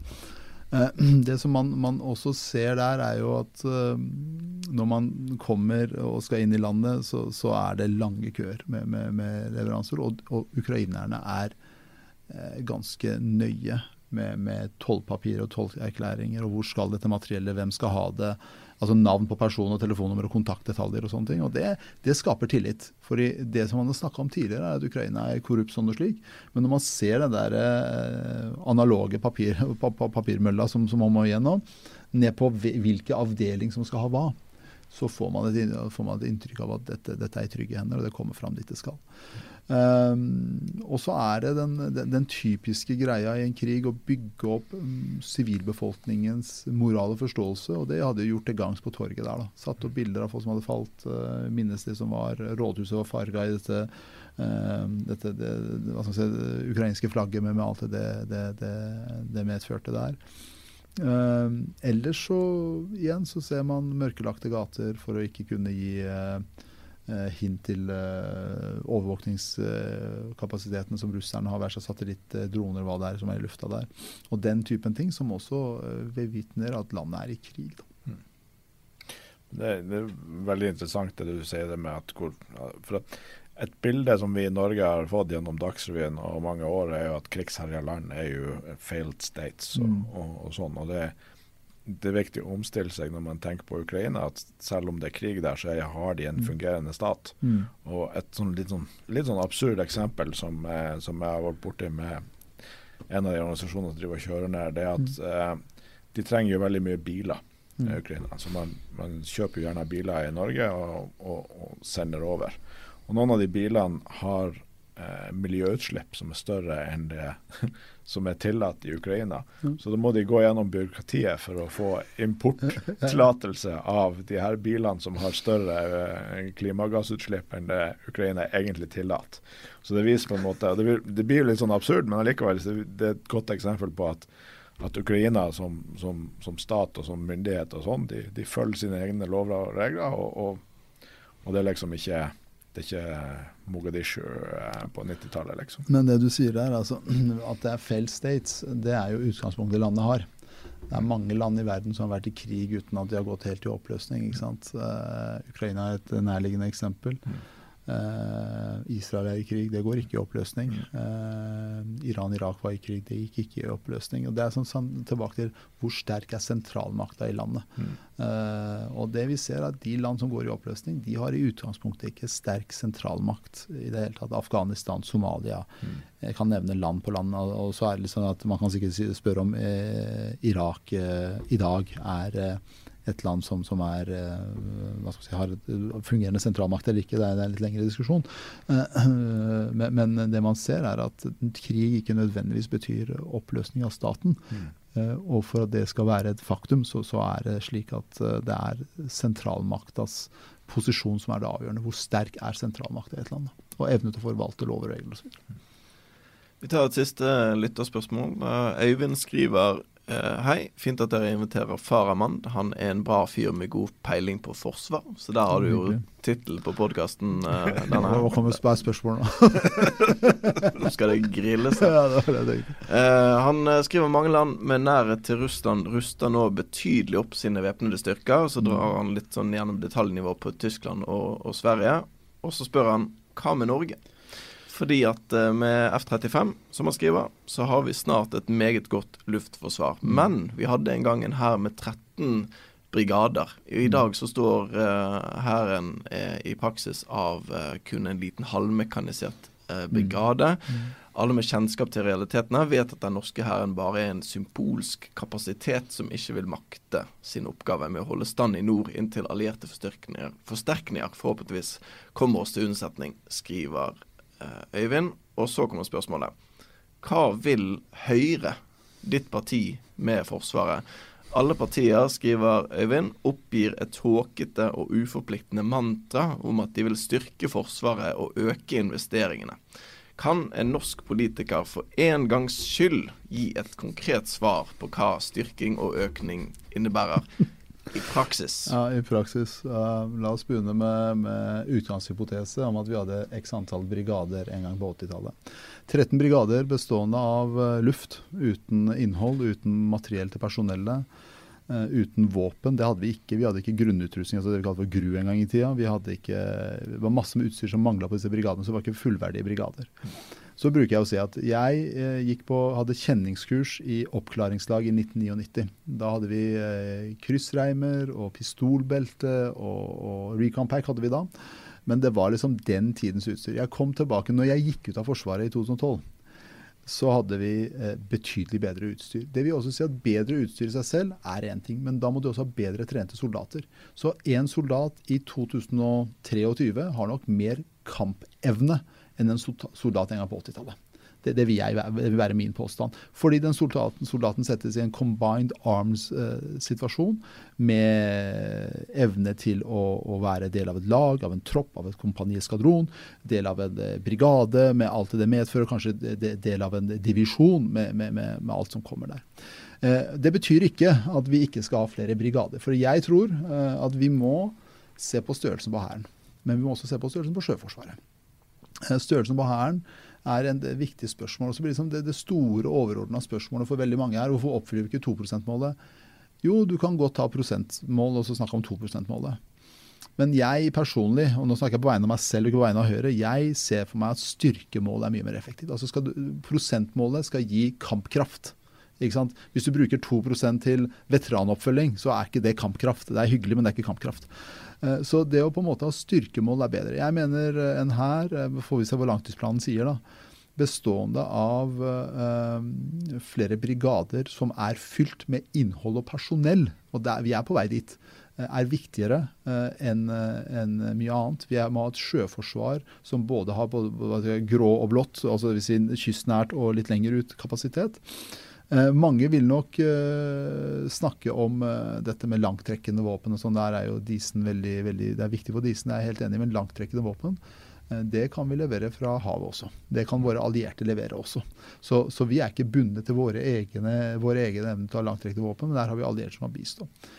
Eh, det som man, man, også ser der, er jo at uh, når man kommer og skal inn i landet, så, så er det lange køer med, med, med leveranser. Og, og, ukrainerne er uh, ganske nøye med, med tollpapirer og tollerklæringer, og hvor skal dette materiellet, hvem skal ha det. Altså navn på person og telefonnummer og kontaktdetaljer og sånne ting. Og det, det skaper tillit. For det som man har snakka om tidligere, er at Ukraina er korrupt sånn og slik. Men når man ser den der eh, analoge papir, papirmølla som, som man må igjennom, ned på hvilken avdeling som skal ha hva, så får man, et, får man et inntrykk av at dette, dette, er i trygge hender, og det kommer fram dit det skal. Um, og så er det den, den, den, typiske greia i en krig å bygge opp um, sivilbefolkningens moral og forståelse, og det hadde gjort til gangs på torget der. da. Satt opp bilder av folk som hadde falt, uh, minnes de som var Rådhuset var farga i dette, uh, dette det, skal si, det ukrainske flagget med, med alt det det, det, det medførte der. Uh, ellers så igjen så ser man mørkelagte gater for å ikke kunne gi uh, hint til uh, overvåkningskapasitetene som russerne har, vært seg satellitt, droner, hva det er som er i lufta der. Og den typen ting som også bevitner at landet er i krig. da. Det, det, er veldig interessant det du sier det med at hvor, for at et bilde som vi i Norge har fått gjennom Dagsrevyen og mange år, er jo at krigsherja land er jo failed states og, mm. og, og sånn. og det, det, er viktig å omstille seg når man tenker på Ukraina, at selv om det er krig der, så har de en mm. fungerende stat. Mm. Og et sånn litt, sånn litt, sånn absurd eksempel som, eh, som, jeg har vært borti med en av de organisasjonene som driver og kjører ned, det er at mm. eh, de trenger jo veldig mye biler i mm. Ukraina. Så man, man, kjøper jo gjerne biler i Norge og, og, og sender over. Og noen av de bilene har eh, miljøutslipp som er større enn det som er tillatt i Ukraina. Mm. Så da må de gå gjennom byråkratiet for å få importtillatelse av de her bilene som har større eh, klimagassutslipp enn det Ukraina egentlig tillater. Så det viser på en måte, det blir, det blir litt sånn absurd, men allikevel det er et godt eksempel på at at Ukraina som, som, som, stat og som myndighet og sånn, de, de, følger sine egne lover og regler. Og, og, og det er liksom ikke det er ikke Mogadishu eh, på 90-tallet, liksom. Men det du sier der, altså, at det er failed states, det er jo utgangspunktet landet har. Det er mange land i verden som har vært i krig uten at de har gått helt i oppløsning. ikke sant? Uh, Ukraina er et nærliggende eksempel. Mm. Uh, Israel er i krig, det går ikke i oppløsning. Uh, Iran-Irak var i krig, det gikk ikke i oppløsning. Og Det er sånn, sånn tilbake til hvor sterk er sentralmakta i landet. Mm. Uh, og det vi ser er at De land som går i oppløsning, de har i utgangspunktet ikke sterk sentralmakt i det hele tatt. Afghanistan, Somalia. Mm. Jeg kan nevne land på land. Og, så er det liksom at Man kan sikkert spørre om Irak i dag er et land som, som er, eh, si, har et fungerende sentralmakt eller ikke. Det er, en litt lengre diskusjon. Eh, men, men, det man ser, er at krig ikke nødvendigvis betyr oppløsning av staten. Mm. Eh, og for at det skal være et faktum, så, så er det slik at det er sentralmaktas posisjon som er det avgjørende. Hvor sterk er sentralmakta i et land? Og evne til å forvalte lover og regler osv. Vi tar et siste lytterspørsmål. Øyvind skriver hei, fint at dere inviterer Farahman. Han er en bra fyr med god peiling på forsvar. Så der har du jo tittelen på podkasten. Uh, eh, Nå kommer spørsmål nå. nå skal det grilles. Ja, det det uh, han skriver mange land med nærhet til Russland ruster nå betydelig opp sine væpnede styrker. Så drar han litt sånn gjennom detaljnivå på Tyskland og, og Sverige. Og så spør han hva med Norge? Fordi at eh, med F-35, som han skriver, så har vi snart et meget godt luftforsvar. Mm. Men vi hadde en gang en hær med 13 brigader. I mm. dag så står hæren uh, uh, i praksis av kun en liten halvmekanisert uh, brigade. Mm. Alle med kjennskap til realitetene vet at den norske hæren bare er en symbolsk kapasitet som ikke vil makte sin oppgave med å holde stand i nord inntil allierte forsterkninger, forsterkninger forhåpentligvis kommer oss til unnsetning, skriver Eh, Øyvind. Og så kommer spørsmålet. Hva vil Høyre, ditt parti, med Forsvaret? Alle partier, skriver Øyvind, oppgir et tåkete og uforpliktende mantra om at de vil styrke Forsvaret og øke investeringene. Kan en norsk politiker for en gangs skyld gi et konkret svar på hva styrking og økning innebærer? I praksis. Ja, i praksis. Uh, la oss begynne med, med utgangshypotese om at vi hadde x antall brigader en gang på 80-tallet. 13 brigader bestående av uh, luft, uten innhold, uten materiell til personellet. Uh, uten våpen. Det hadde vi ikke. Vi hadde ikke grunnutrustning, altså det vi kalte for GRU en gang i tida. Vi hadde ikke, det var masse med utstyr som mangla på disse brigadene, så det var ikke fullverdige brigader. Så bruker jeg å si at jeg eh, på, hadde kjenningskurs i oppklaringslag i 1999. Da hadde vi eh, kryssreimer og pistolbelte og, og recon-pack hadde vi da. Men det var liksom den tidens utstyr. Jeg kom tilbake når jeg gikk ut av Forsvaret i 2012 så hadde vi eh, betydelig bedre utstyr. Det vil også si at bedre utstyr i seg selv er én ting, men da må du også ha bedre trente soldater. Så en soldat i 2023 har nok mer kampevne enn en soldat en gang på 80-tallet. Det, det, vil, det, vil være min påstand. Fordi den soldaten, soldaten settes i en combined arms-situasjon eh, med evne til å, å, være del av et lag, av en tropp, av et kompanieskadron, del av en eh, brigade med alt det medfører, kanskje del av en divisjon med, med, med, med alt som kommer der. Eh, det betyr ikke at vi ikke skal ha flere brigader. For jeg tror eh, at vi må se på størrelsen på Hæren. Men vi må også se på størrelsen på Sjøforsvaret. Eh, størrelsen på Hæren er en viktig spørsmål. Og blir liksom det, det store, overordna spørsmålet for veldig mange her, hvorfor oppfyller vi ikke 2 %-målet? Jo, du kan godt ta prosentmål og så snakke om 2 %-målet. Men jeg personlig, og nå snakker jeg på vegne av meg selv og ikke på vegne av Høyre, jeg ser for meg at styrkemålet er mye mer effektivt. Altså skal du, Prosentmålet skal gi kampkraft. Hvis du bruker 2% til veteranoppfølging, så er ikke det kampkraft. Det er hyggelig, men det er ikke kampkraft. Eh, så det å på en måte ha styrkemål er bedre. Jeg mener eh, en hær, eh, får vi se hva langtidsplanen sier, da, bestående av flere brigader som er fylt med innhold og personell, og der, vi er på vei dit, er viktigere enn en mye annet. Vi må ha et sjøforsvar som både har både, grå og blått, altså si kystnært og litt lenger ut kapasitet. Eh, mange vil nok eh, snakke om eh, dette med langtrekkende våpen. og sånn. Der er jo Disen veldig, veldig, Det er viktig for Disen, jeg er helt enig, men langtrekkende våpen det kan vi levere fra havet også. Det kan våre allierte levere også. Så, så vi er ikke bundet til våre egne, våre egne evne til å ha langtrekkende våpen, men der har vi allierte som har bistått.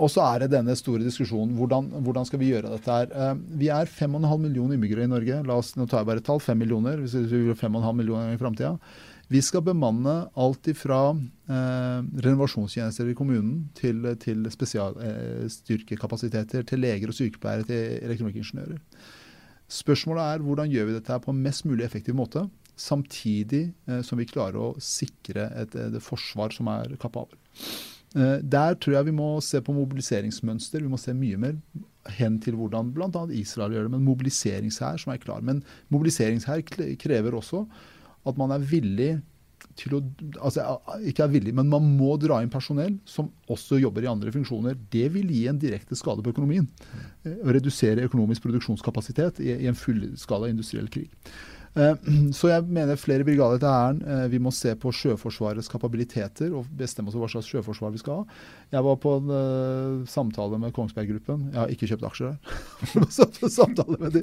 Og så er det denne store diskusjonen. Hvordan, hvordan skal vi gjøre dette her? Vi er 5,5 millioner innbyggere i Norge. La oss, nå tar jeg bare et tall. 5 millioner hvis vi vil 5,5 millioner i framtida. Vi skal bemanne alt ifra eh, renovasjonstjenester i kommunen til, til spesialstyrkekapasiteter, eh, til leger og sykepleiere, til elektronikkingeniører. Spørsmålet er hvordan gjør vi dette på en mest mulig effektiv måte, samtidig eh, som vi klarer å sikre et, et, et forsvar som er kapabel. Eh, der tror jeg vi må se på mobiliseringsmønster. Vi må se mye mer hen til hvordan bl.a. Israel gjør det, men mobiliseringshær som er klar. Men mobiliseringshær krever også at man er villig til å altså Ikke er villig, men man må dra inn personell som også jobber i andre funksjoner. Det vil gi en direkte skade på økonomien. Eh, å redusere økonomisk produksjonskapasitet i, i en fullskala industriell krig. Eh, så jeg mener flere brigader til Hæren. Eh, vi må se på Sjøforsvarets kapabiliteter og bestemme oss for hva slags sjøforsvar vi skal ha. Jeg var på en uh, samtale med Kongsberg Gruppen. Jeg har ikke kjøpt aksjer der. samtale med de.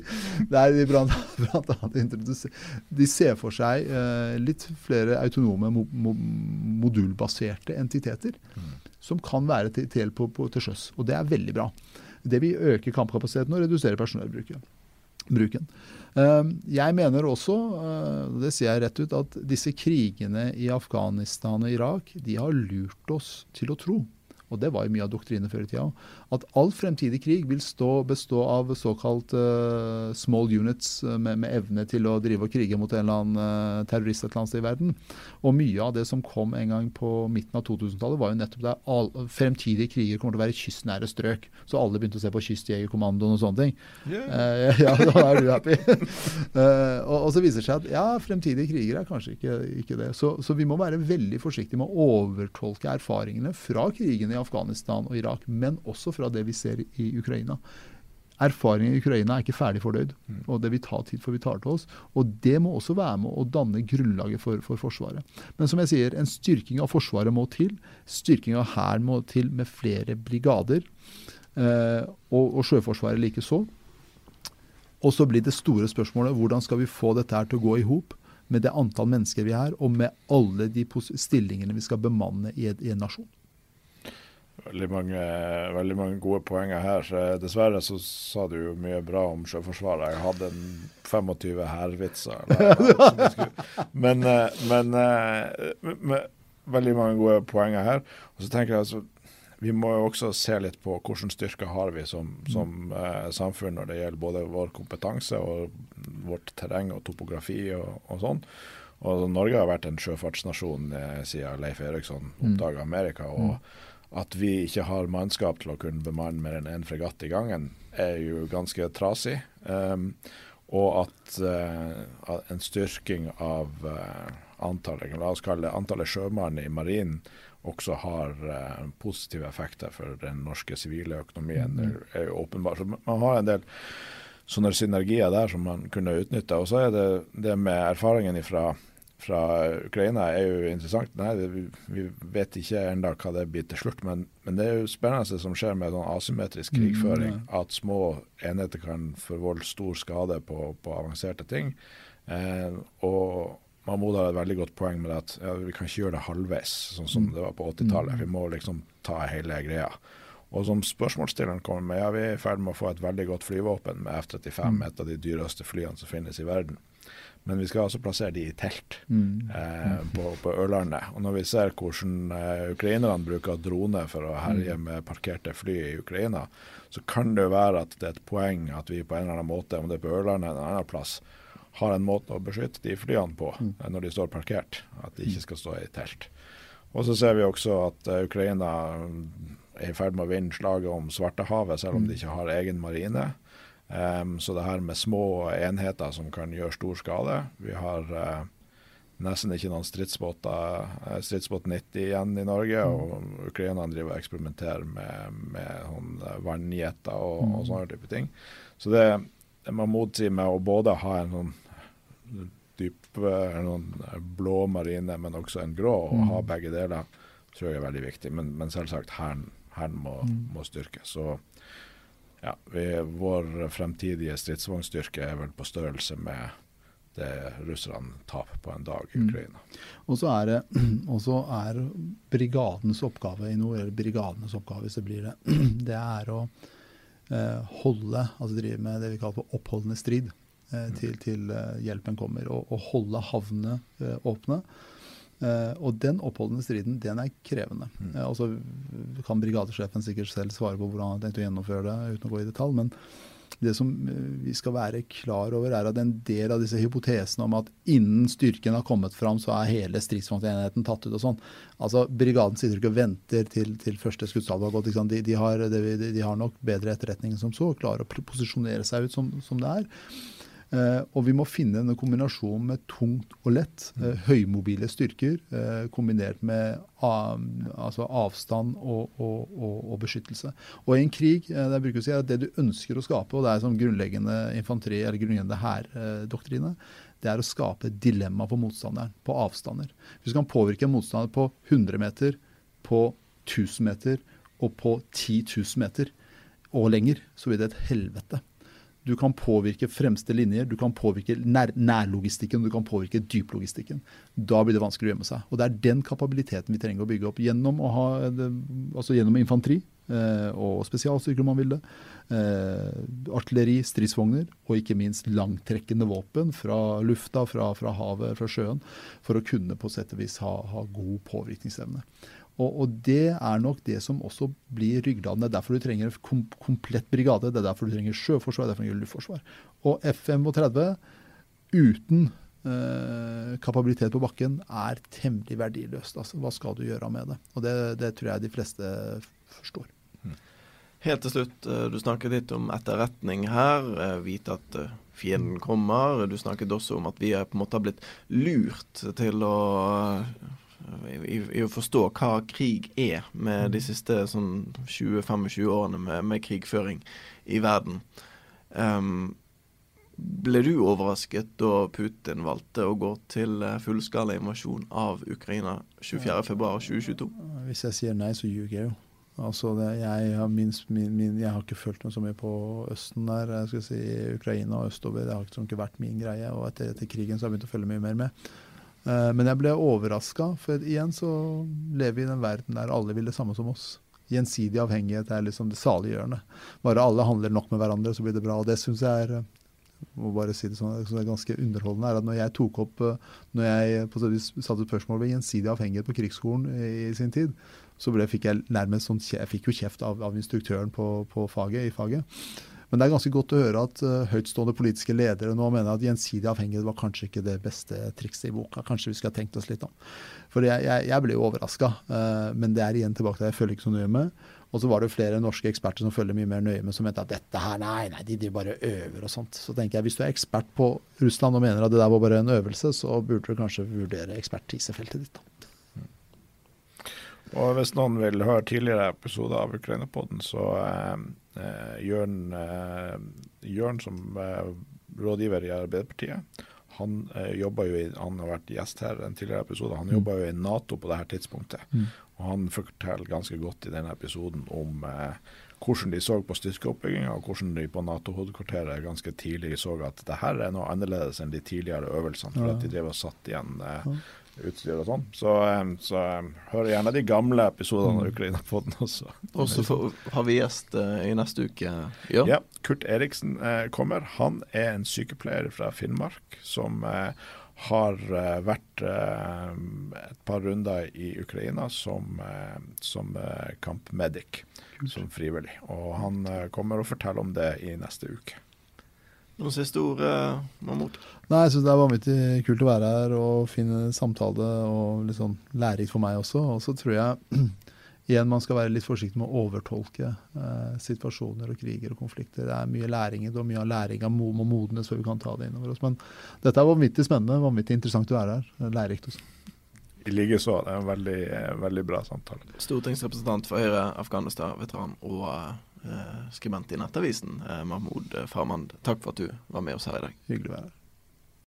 Der de blant, blant annet De ser for seg uh, litt flere autonome, mo, mo, modulbaserte entiteter. Mm. Som kan være til, til, til sjøs. Og det er veldig bra. Det vil øke kampkapasiteten og redusere personellbruken. Ehm, jeg mener også, eh, det sier jeg rett ut, at disse krigene i Afghanistan og Irak de har lurt oss til å tro. Og det var jo mye av doktrinen før i tida, at all fremtidig krig vil stå, bestå av såkalt uh, small units eh, med, med, evne til å drive og krige mot en eller annen uh, terrorist et eller annet sted i verden. Og mye av det som kom en gang på midten av 2000-tallet, var jo nettopp der all, fremtidige kriger kommer til å være kystnære strøk. Så alle begynte å se på Kystjegerkommandoen og sånne ting. Yeah. Uh, ja, da er du happy. og, og, så viser det seg at ja, fremtidige kriger er kanskje ikke, ikke det. Så, så vi må være veldig forsiktige med å overtolke erfaringene fra krigene i Afghanistan og Irak, men også fra det vi ser i Ukraina. Erfaringen i Ukraina er ikke ferdig fordøyd, mm. og det vil ta tid før vi tar til oss. Og Det må også være med å danne grunnlaget for, for Forsvaret. Men som jeg sier, en styrking av Forsvaret må til. Styrking av Hæren må til med flere brigader. Eh, og, og Sjøforsvaret likeså. Og så blir det store spørsmålet hvordan skal vi få dette her til å gå i hop med det antall mennesker vi er, og med alle de stillingene vi skal bemanne i, i en nasjon. Veldig mange, veldig mange, gode poenger her. Så dessverre så sa du jo mye bra om Sjøforsvaret. Jeg hadde en 25 hærvitser. Men, men, men eh, med, veldig mange gode poenger her. Og så tenker jeg altså vi må jo også se litt på hvilke styrker har vi som, som eh, samfunn når det gjelder både vår kompetanse og vårt terreng og topografi og, og sånn. Og Norge har vært en sjøfartsnasjon eh, siden Leif Eriksson oppdaga Amerika. og mm at vi ikke har mannskap til å kunne bemanne mer enn én fregatt i gangen, er jo ganske trasig. Um, og at uh, en styrking av uh, antallet, la oss kalle det antallet sjømann i marinen også har uh, positive effekter for den norske sivile økonomien. Mm. Det er jo åpenbart. Så man har en del sånne synergier der som man kunne utnytte. Og så er det det med erfaringen fra, fra Ukraina er jo interessant. Nei, vi, vi vet ikke ennå hva det blir til slutt, men, men, det er jo spennende det som skjer med sånn asymmetrisk mm, krigføring. Mm. At små enheter kan forvolde stor skade på, på avanserte ting. Eh, og Mahmoud har et veldig godt poeng med at ja, vi kan ikke gjøre det halvveis, sånn som mm. det var på 80-tallet. Mm. Vi må liksom ta hele greia. Og som spørsmålsstilleren kommer med, ja, vi er i ferd med å få et veldig godt flyvåpen med F-35, mm. et av de dyreste flyene som finnes i verden. Men vi skal altså plassere de i telt mm. eh, på, på, Ørlandet. Og når vi ser hvordan eh, ukrainerne bruker droner for å herje mm. med parkerte fly i Ukraina, så kan det jo være at det er et poeng at vi på en eller annen måte, om det er på Ørlandet eller en annen plass, har en måte å beskytte de flyene på mm. Eh, når de står parkert. At de ikke skal stå i telt. Og så ser vi også at uh, Ukraina er i ferd med å vinne slaget om Svartehavet, selv om de ikke har egen marine. Um, så det her med små enheter som kan gjøre stor skade Vi har uh, nesten ikke noen stridsbåter, uh, stridsbåt 90 igjen i Norge. Mm. Og ukrainerne driver og eksperimenterer med, med sånn, vannjeter og, og, mm. sånne type ting. Så det, det man motsier med å både ha en sånn dyp noen blå marine, men også en grå, og ha mm. begge deler, tror jeg er veldig viktig. Men, men selvsagt, Hæren må, må styrkes. Så ja, vi, vår fremtidige stridsvognstyrke er vel på størrelse med det russerne taper på en dag i mm. Ukraina. Mm. Og så er, er brigadens oppgave i nord, eller brigadenes oppgave hvis det blir det, det er å eh, holde, altså drive med det vi kaller for oppholdende strid eh, mm. til, til eh, hjelpen kommer. Og, og holde havnene eh, åpne. Uh, og den oppholdende striden, den er krevende. Mm. Uh, altså kan brigadesjefen sikkert selv svare på hvordan han har tenkt å gjennomføre det, uten å gå i detalj. Men det som uh, vi skal være klar over, er at en del av disse hypotesene om at innen styrken har kommet fram, så er hele stridsvognenheten tatt ut og sånn. Altså, Brigaden sitter ikke og venter til, til første skuddsalve har gått. De, de, har, de, de, har, nok bedre etterretning som så, og klarer å posisjonere seg ut som, som det er. Eh, og vi må finne en kombinasjon med tungt og lett. Eh, mm. høymobile styrker eh, kombinert med altså avstand og, og, og, og, beskyttelse. Og i en krig det bruker å si, at det du ønsker å skape, og det er som grunnleggende infanteri eller grunnleggende hærdoktrine, det er å skape dilemma for motstanderen på avstander. Hvis du kan påvirke en motstander på 100 meter, på 1000 meter og på 10 000 meter og lenger, så blir det et helvete. Du kan påvirke fremste linjer, du kan påvirke nær, nærlogistikken, du kan påvirke dyplogistikken. Da blir det vanskelig å gjemme seg. Og Det er den kapabiliteten vi trenger å bygge opp gjennom, å ha, altså gjennom infanteri eh, og spesialstyrker, om man vil det. Eh, artilleri, stridsvogner og ikke minst langtrekkende våpen fra lufta, fra, fra havet, fra sjøen. For å kunne på sett og vis ha, ha god påvirkningsevne. Og, og, det er nok det som også blir ryggraden. Det er derfor du trenger kom, komplett brigade. Det er derfor du trenger sjøforsvar, det er derfor du trenger luftforsvar. Og F-35 uten eh, kapabilitet på bakken er temmelig verdiløst. Altså, hva skal du gjøre med det? Og det, det tror jeg de fleste forstår. Mm. Helt til slutt, eh, du snakket litt om etterretning her. Eh, vite at eh, fienden kommer. Du snakket også om at vi på en måte har blitt lurt til å i, i, å forstå hva krig er, med de siste sånn 20-25 årene med, med, krigføring i verden. Um, ble du overrasket da Putin valgte å gå til eh, fullskala invasjon av Ukraina 24.2.2022? Hvis jeg sier nei, så ljuger jeg jo. Altså det, jeg, har minst, min, min, jeg, har ikke følt meg så mye på Østen der. jeg skal si Ukraina og østover. Det har ikke vært min greie. Og etter, etter krigen så har jeg begynt å følge mye mer med. Eh, men jeg ble overraska, for igjen så lever vi i den verden der alle vil det samme som oss. Gjensidig avhengighet er liksom det saliggjørende. Bare alle handler nok med hverandre, så blir det bra. Og det syns jeg er eh, må bare si det sånn, det er ganske underholdende, er at når jeg tok opp eh, når jeg satte spørsmål ved gjensidig avhengighet på krigsskolen i, sin tid, så ble, fikk jeg nærmest sånn, jeg fikk jo kjeft av, av instruktøren på, på faget, i faget. Men det er ganske godt å høre at uh, høytstående politiske ledere nå mener at gjensidig avhengighet var kanskje ikke det beste trikset i boka. Kanskje vi skulle ha tenkt oss litt om. For jeg, jeg, jeg ble jo overraska, uh, men det er igjen tilbake til jeg følger ikke så nøye med. Og så var det flere norske eksperter som følger mye mer nøye med, som mente at dette her, nei, nei, de, de bare øver og sånt. Så tenker jeg, hvis du er ekspert på Russland og mener at det der var bare en øvelse, så burde du kanskje vurdere ekspertisefeltet ditt. da. Og hvis noen vil høre tidligere episoder av Ukraina-podden, så eh, eh, Jørn, eh, Jørn som eh, rådgiver i Arbeiderpartiet, han eh, jo i, han har vært gjest her en tidligere episode, han jobba jo i Nato på dette tidspunktet. Mm. Og han forteller ganske godt i denne episoden om eh, hvordan de så på styrkeoppbygginga, og hvordan de på Nato-hovedkvarteret ganske tidlig så at det her er noe annerledes enn de tidligere øvelsene. For Ja. at de drev og satt igjen eh, utstyr og sånn. Så, eh, så eh, hør gjerne de gamle episodene av Ukraina-podden også. Og så har vi gjest eh, i neste uke. Ja. Ja, Kurt Eriksen eh, kommer. Han er en sykepleier fra Finnmark som eh, har vært et par runder i Ukraina som, som kampmedic, som frivillig. Og han kommer og forteller om det i neste uke. Noen siste ord, eh, Mahmoud? Nei, jeg syns det er vanvittig kult å være her og finne samtale og litt sånn lærerikt for meg også. Og så tror jeg igjen man skal være litt forsiktig med å overtolke eh, situasjoner og kriger og konflikter. Det er mye læring i det, og mye av læringa må, må modnes før vi kan ta det innover oss. Men dette er vanvittig spennende, vanvittig interessant å være her. Lærerikt også. I likeså. Det er en veldig, eh, veldig bra samtale. Stortingsrepresentant for Høyre, Afghanistan-veteran og eh, skribent i Nettavisen, eh, Mahmoud Farmand. Takk for at du var med oss her i dag. Hyggelig å være her.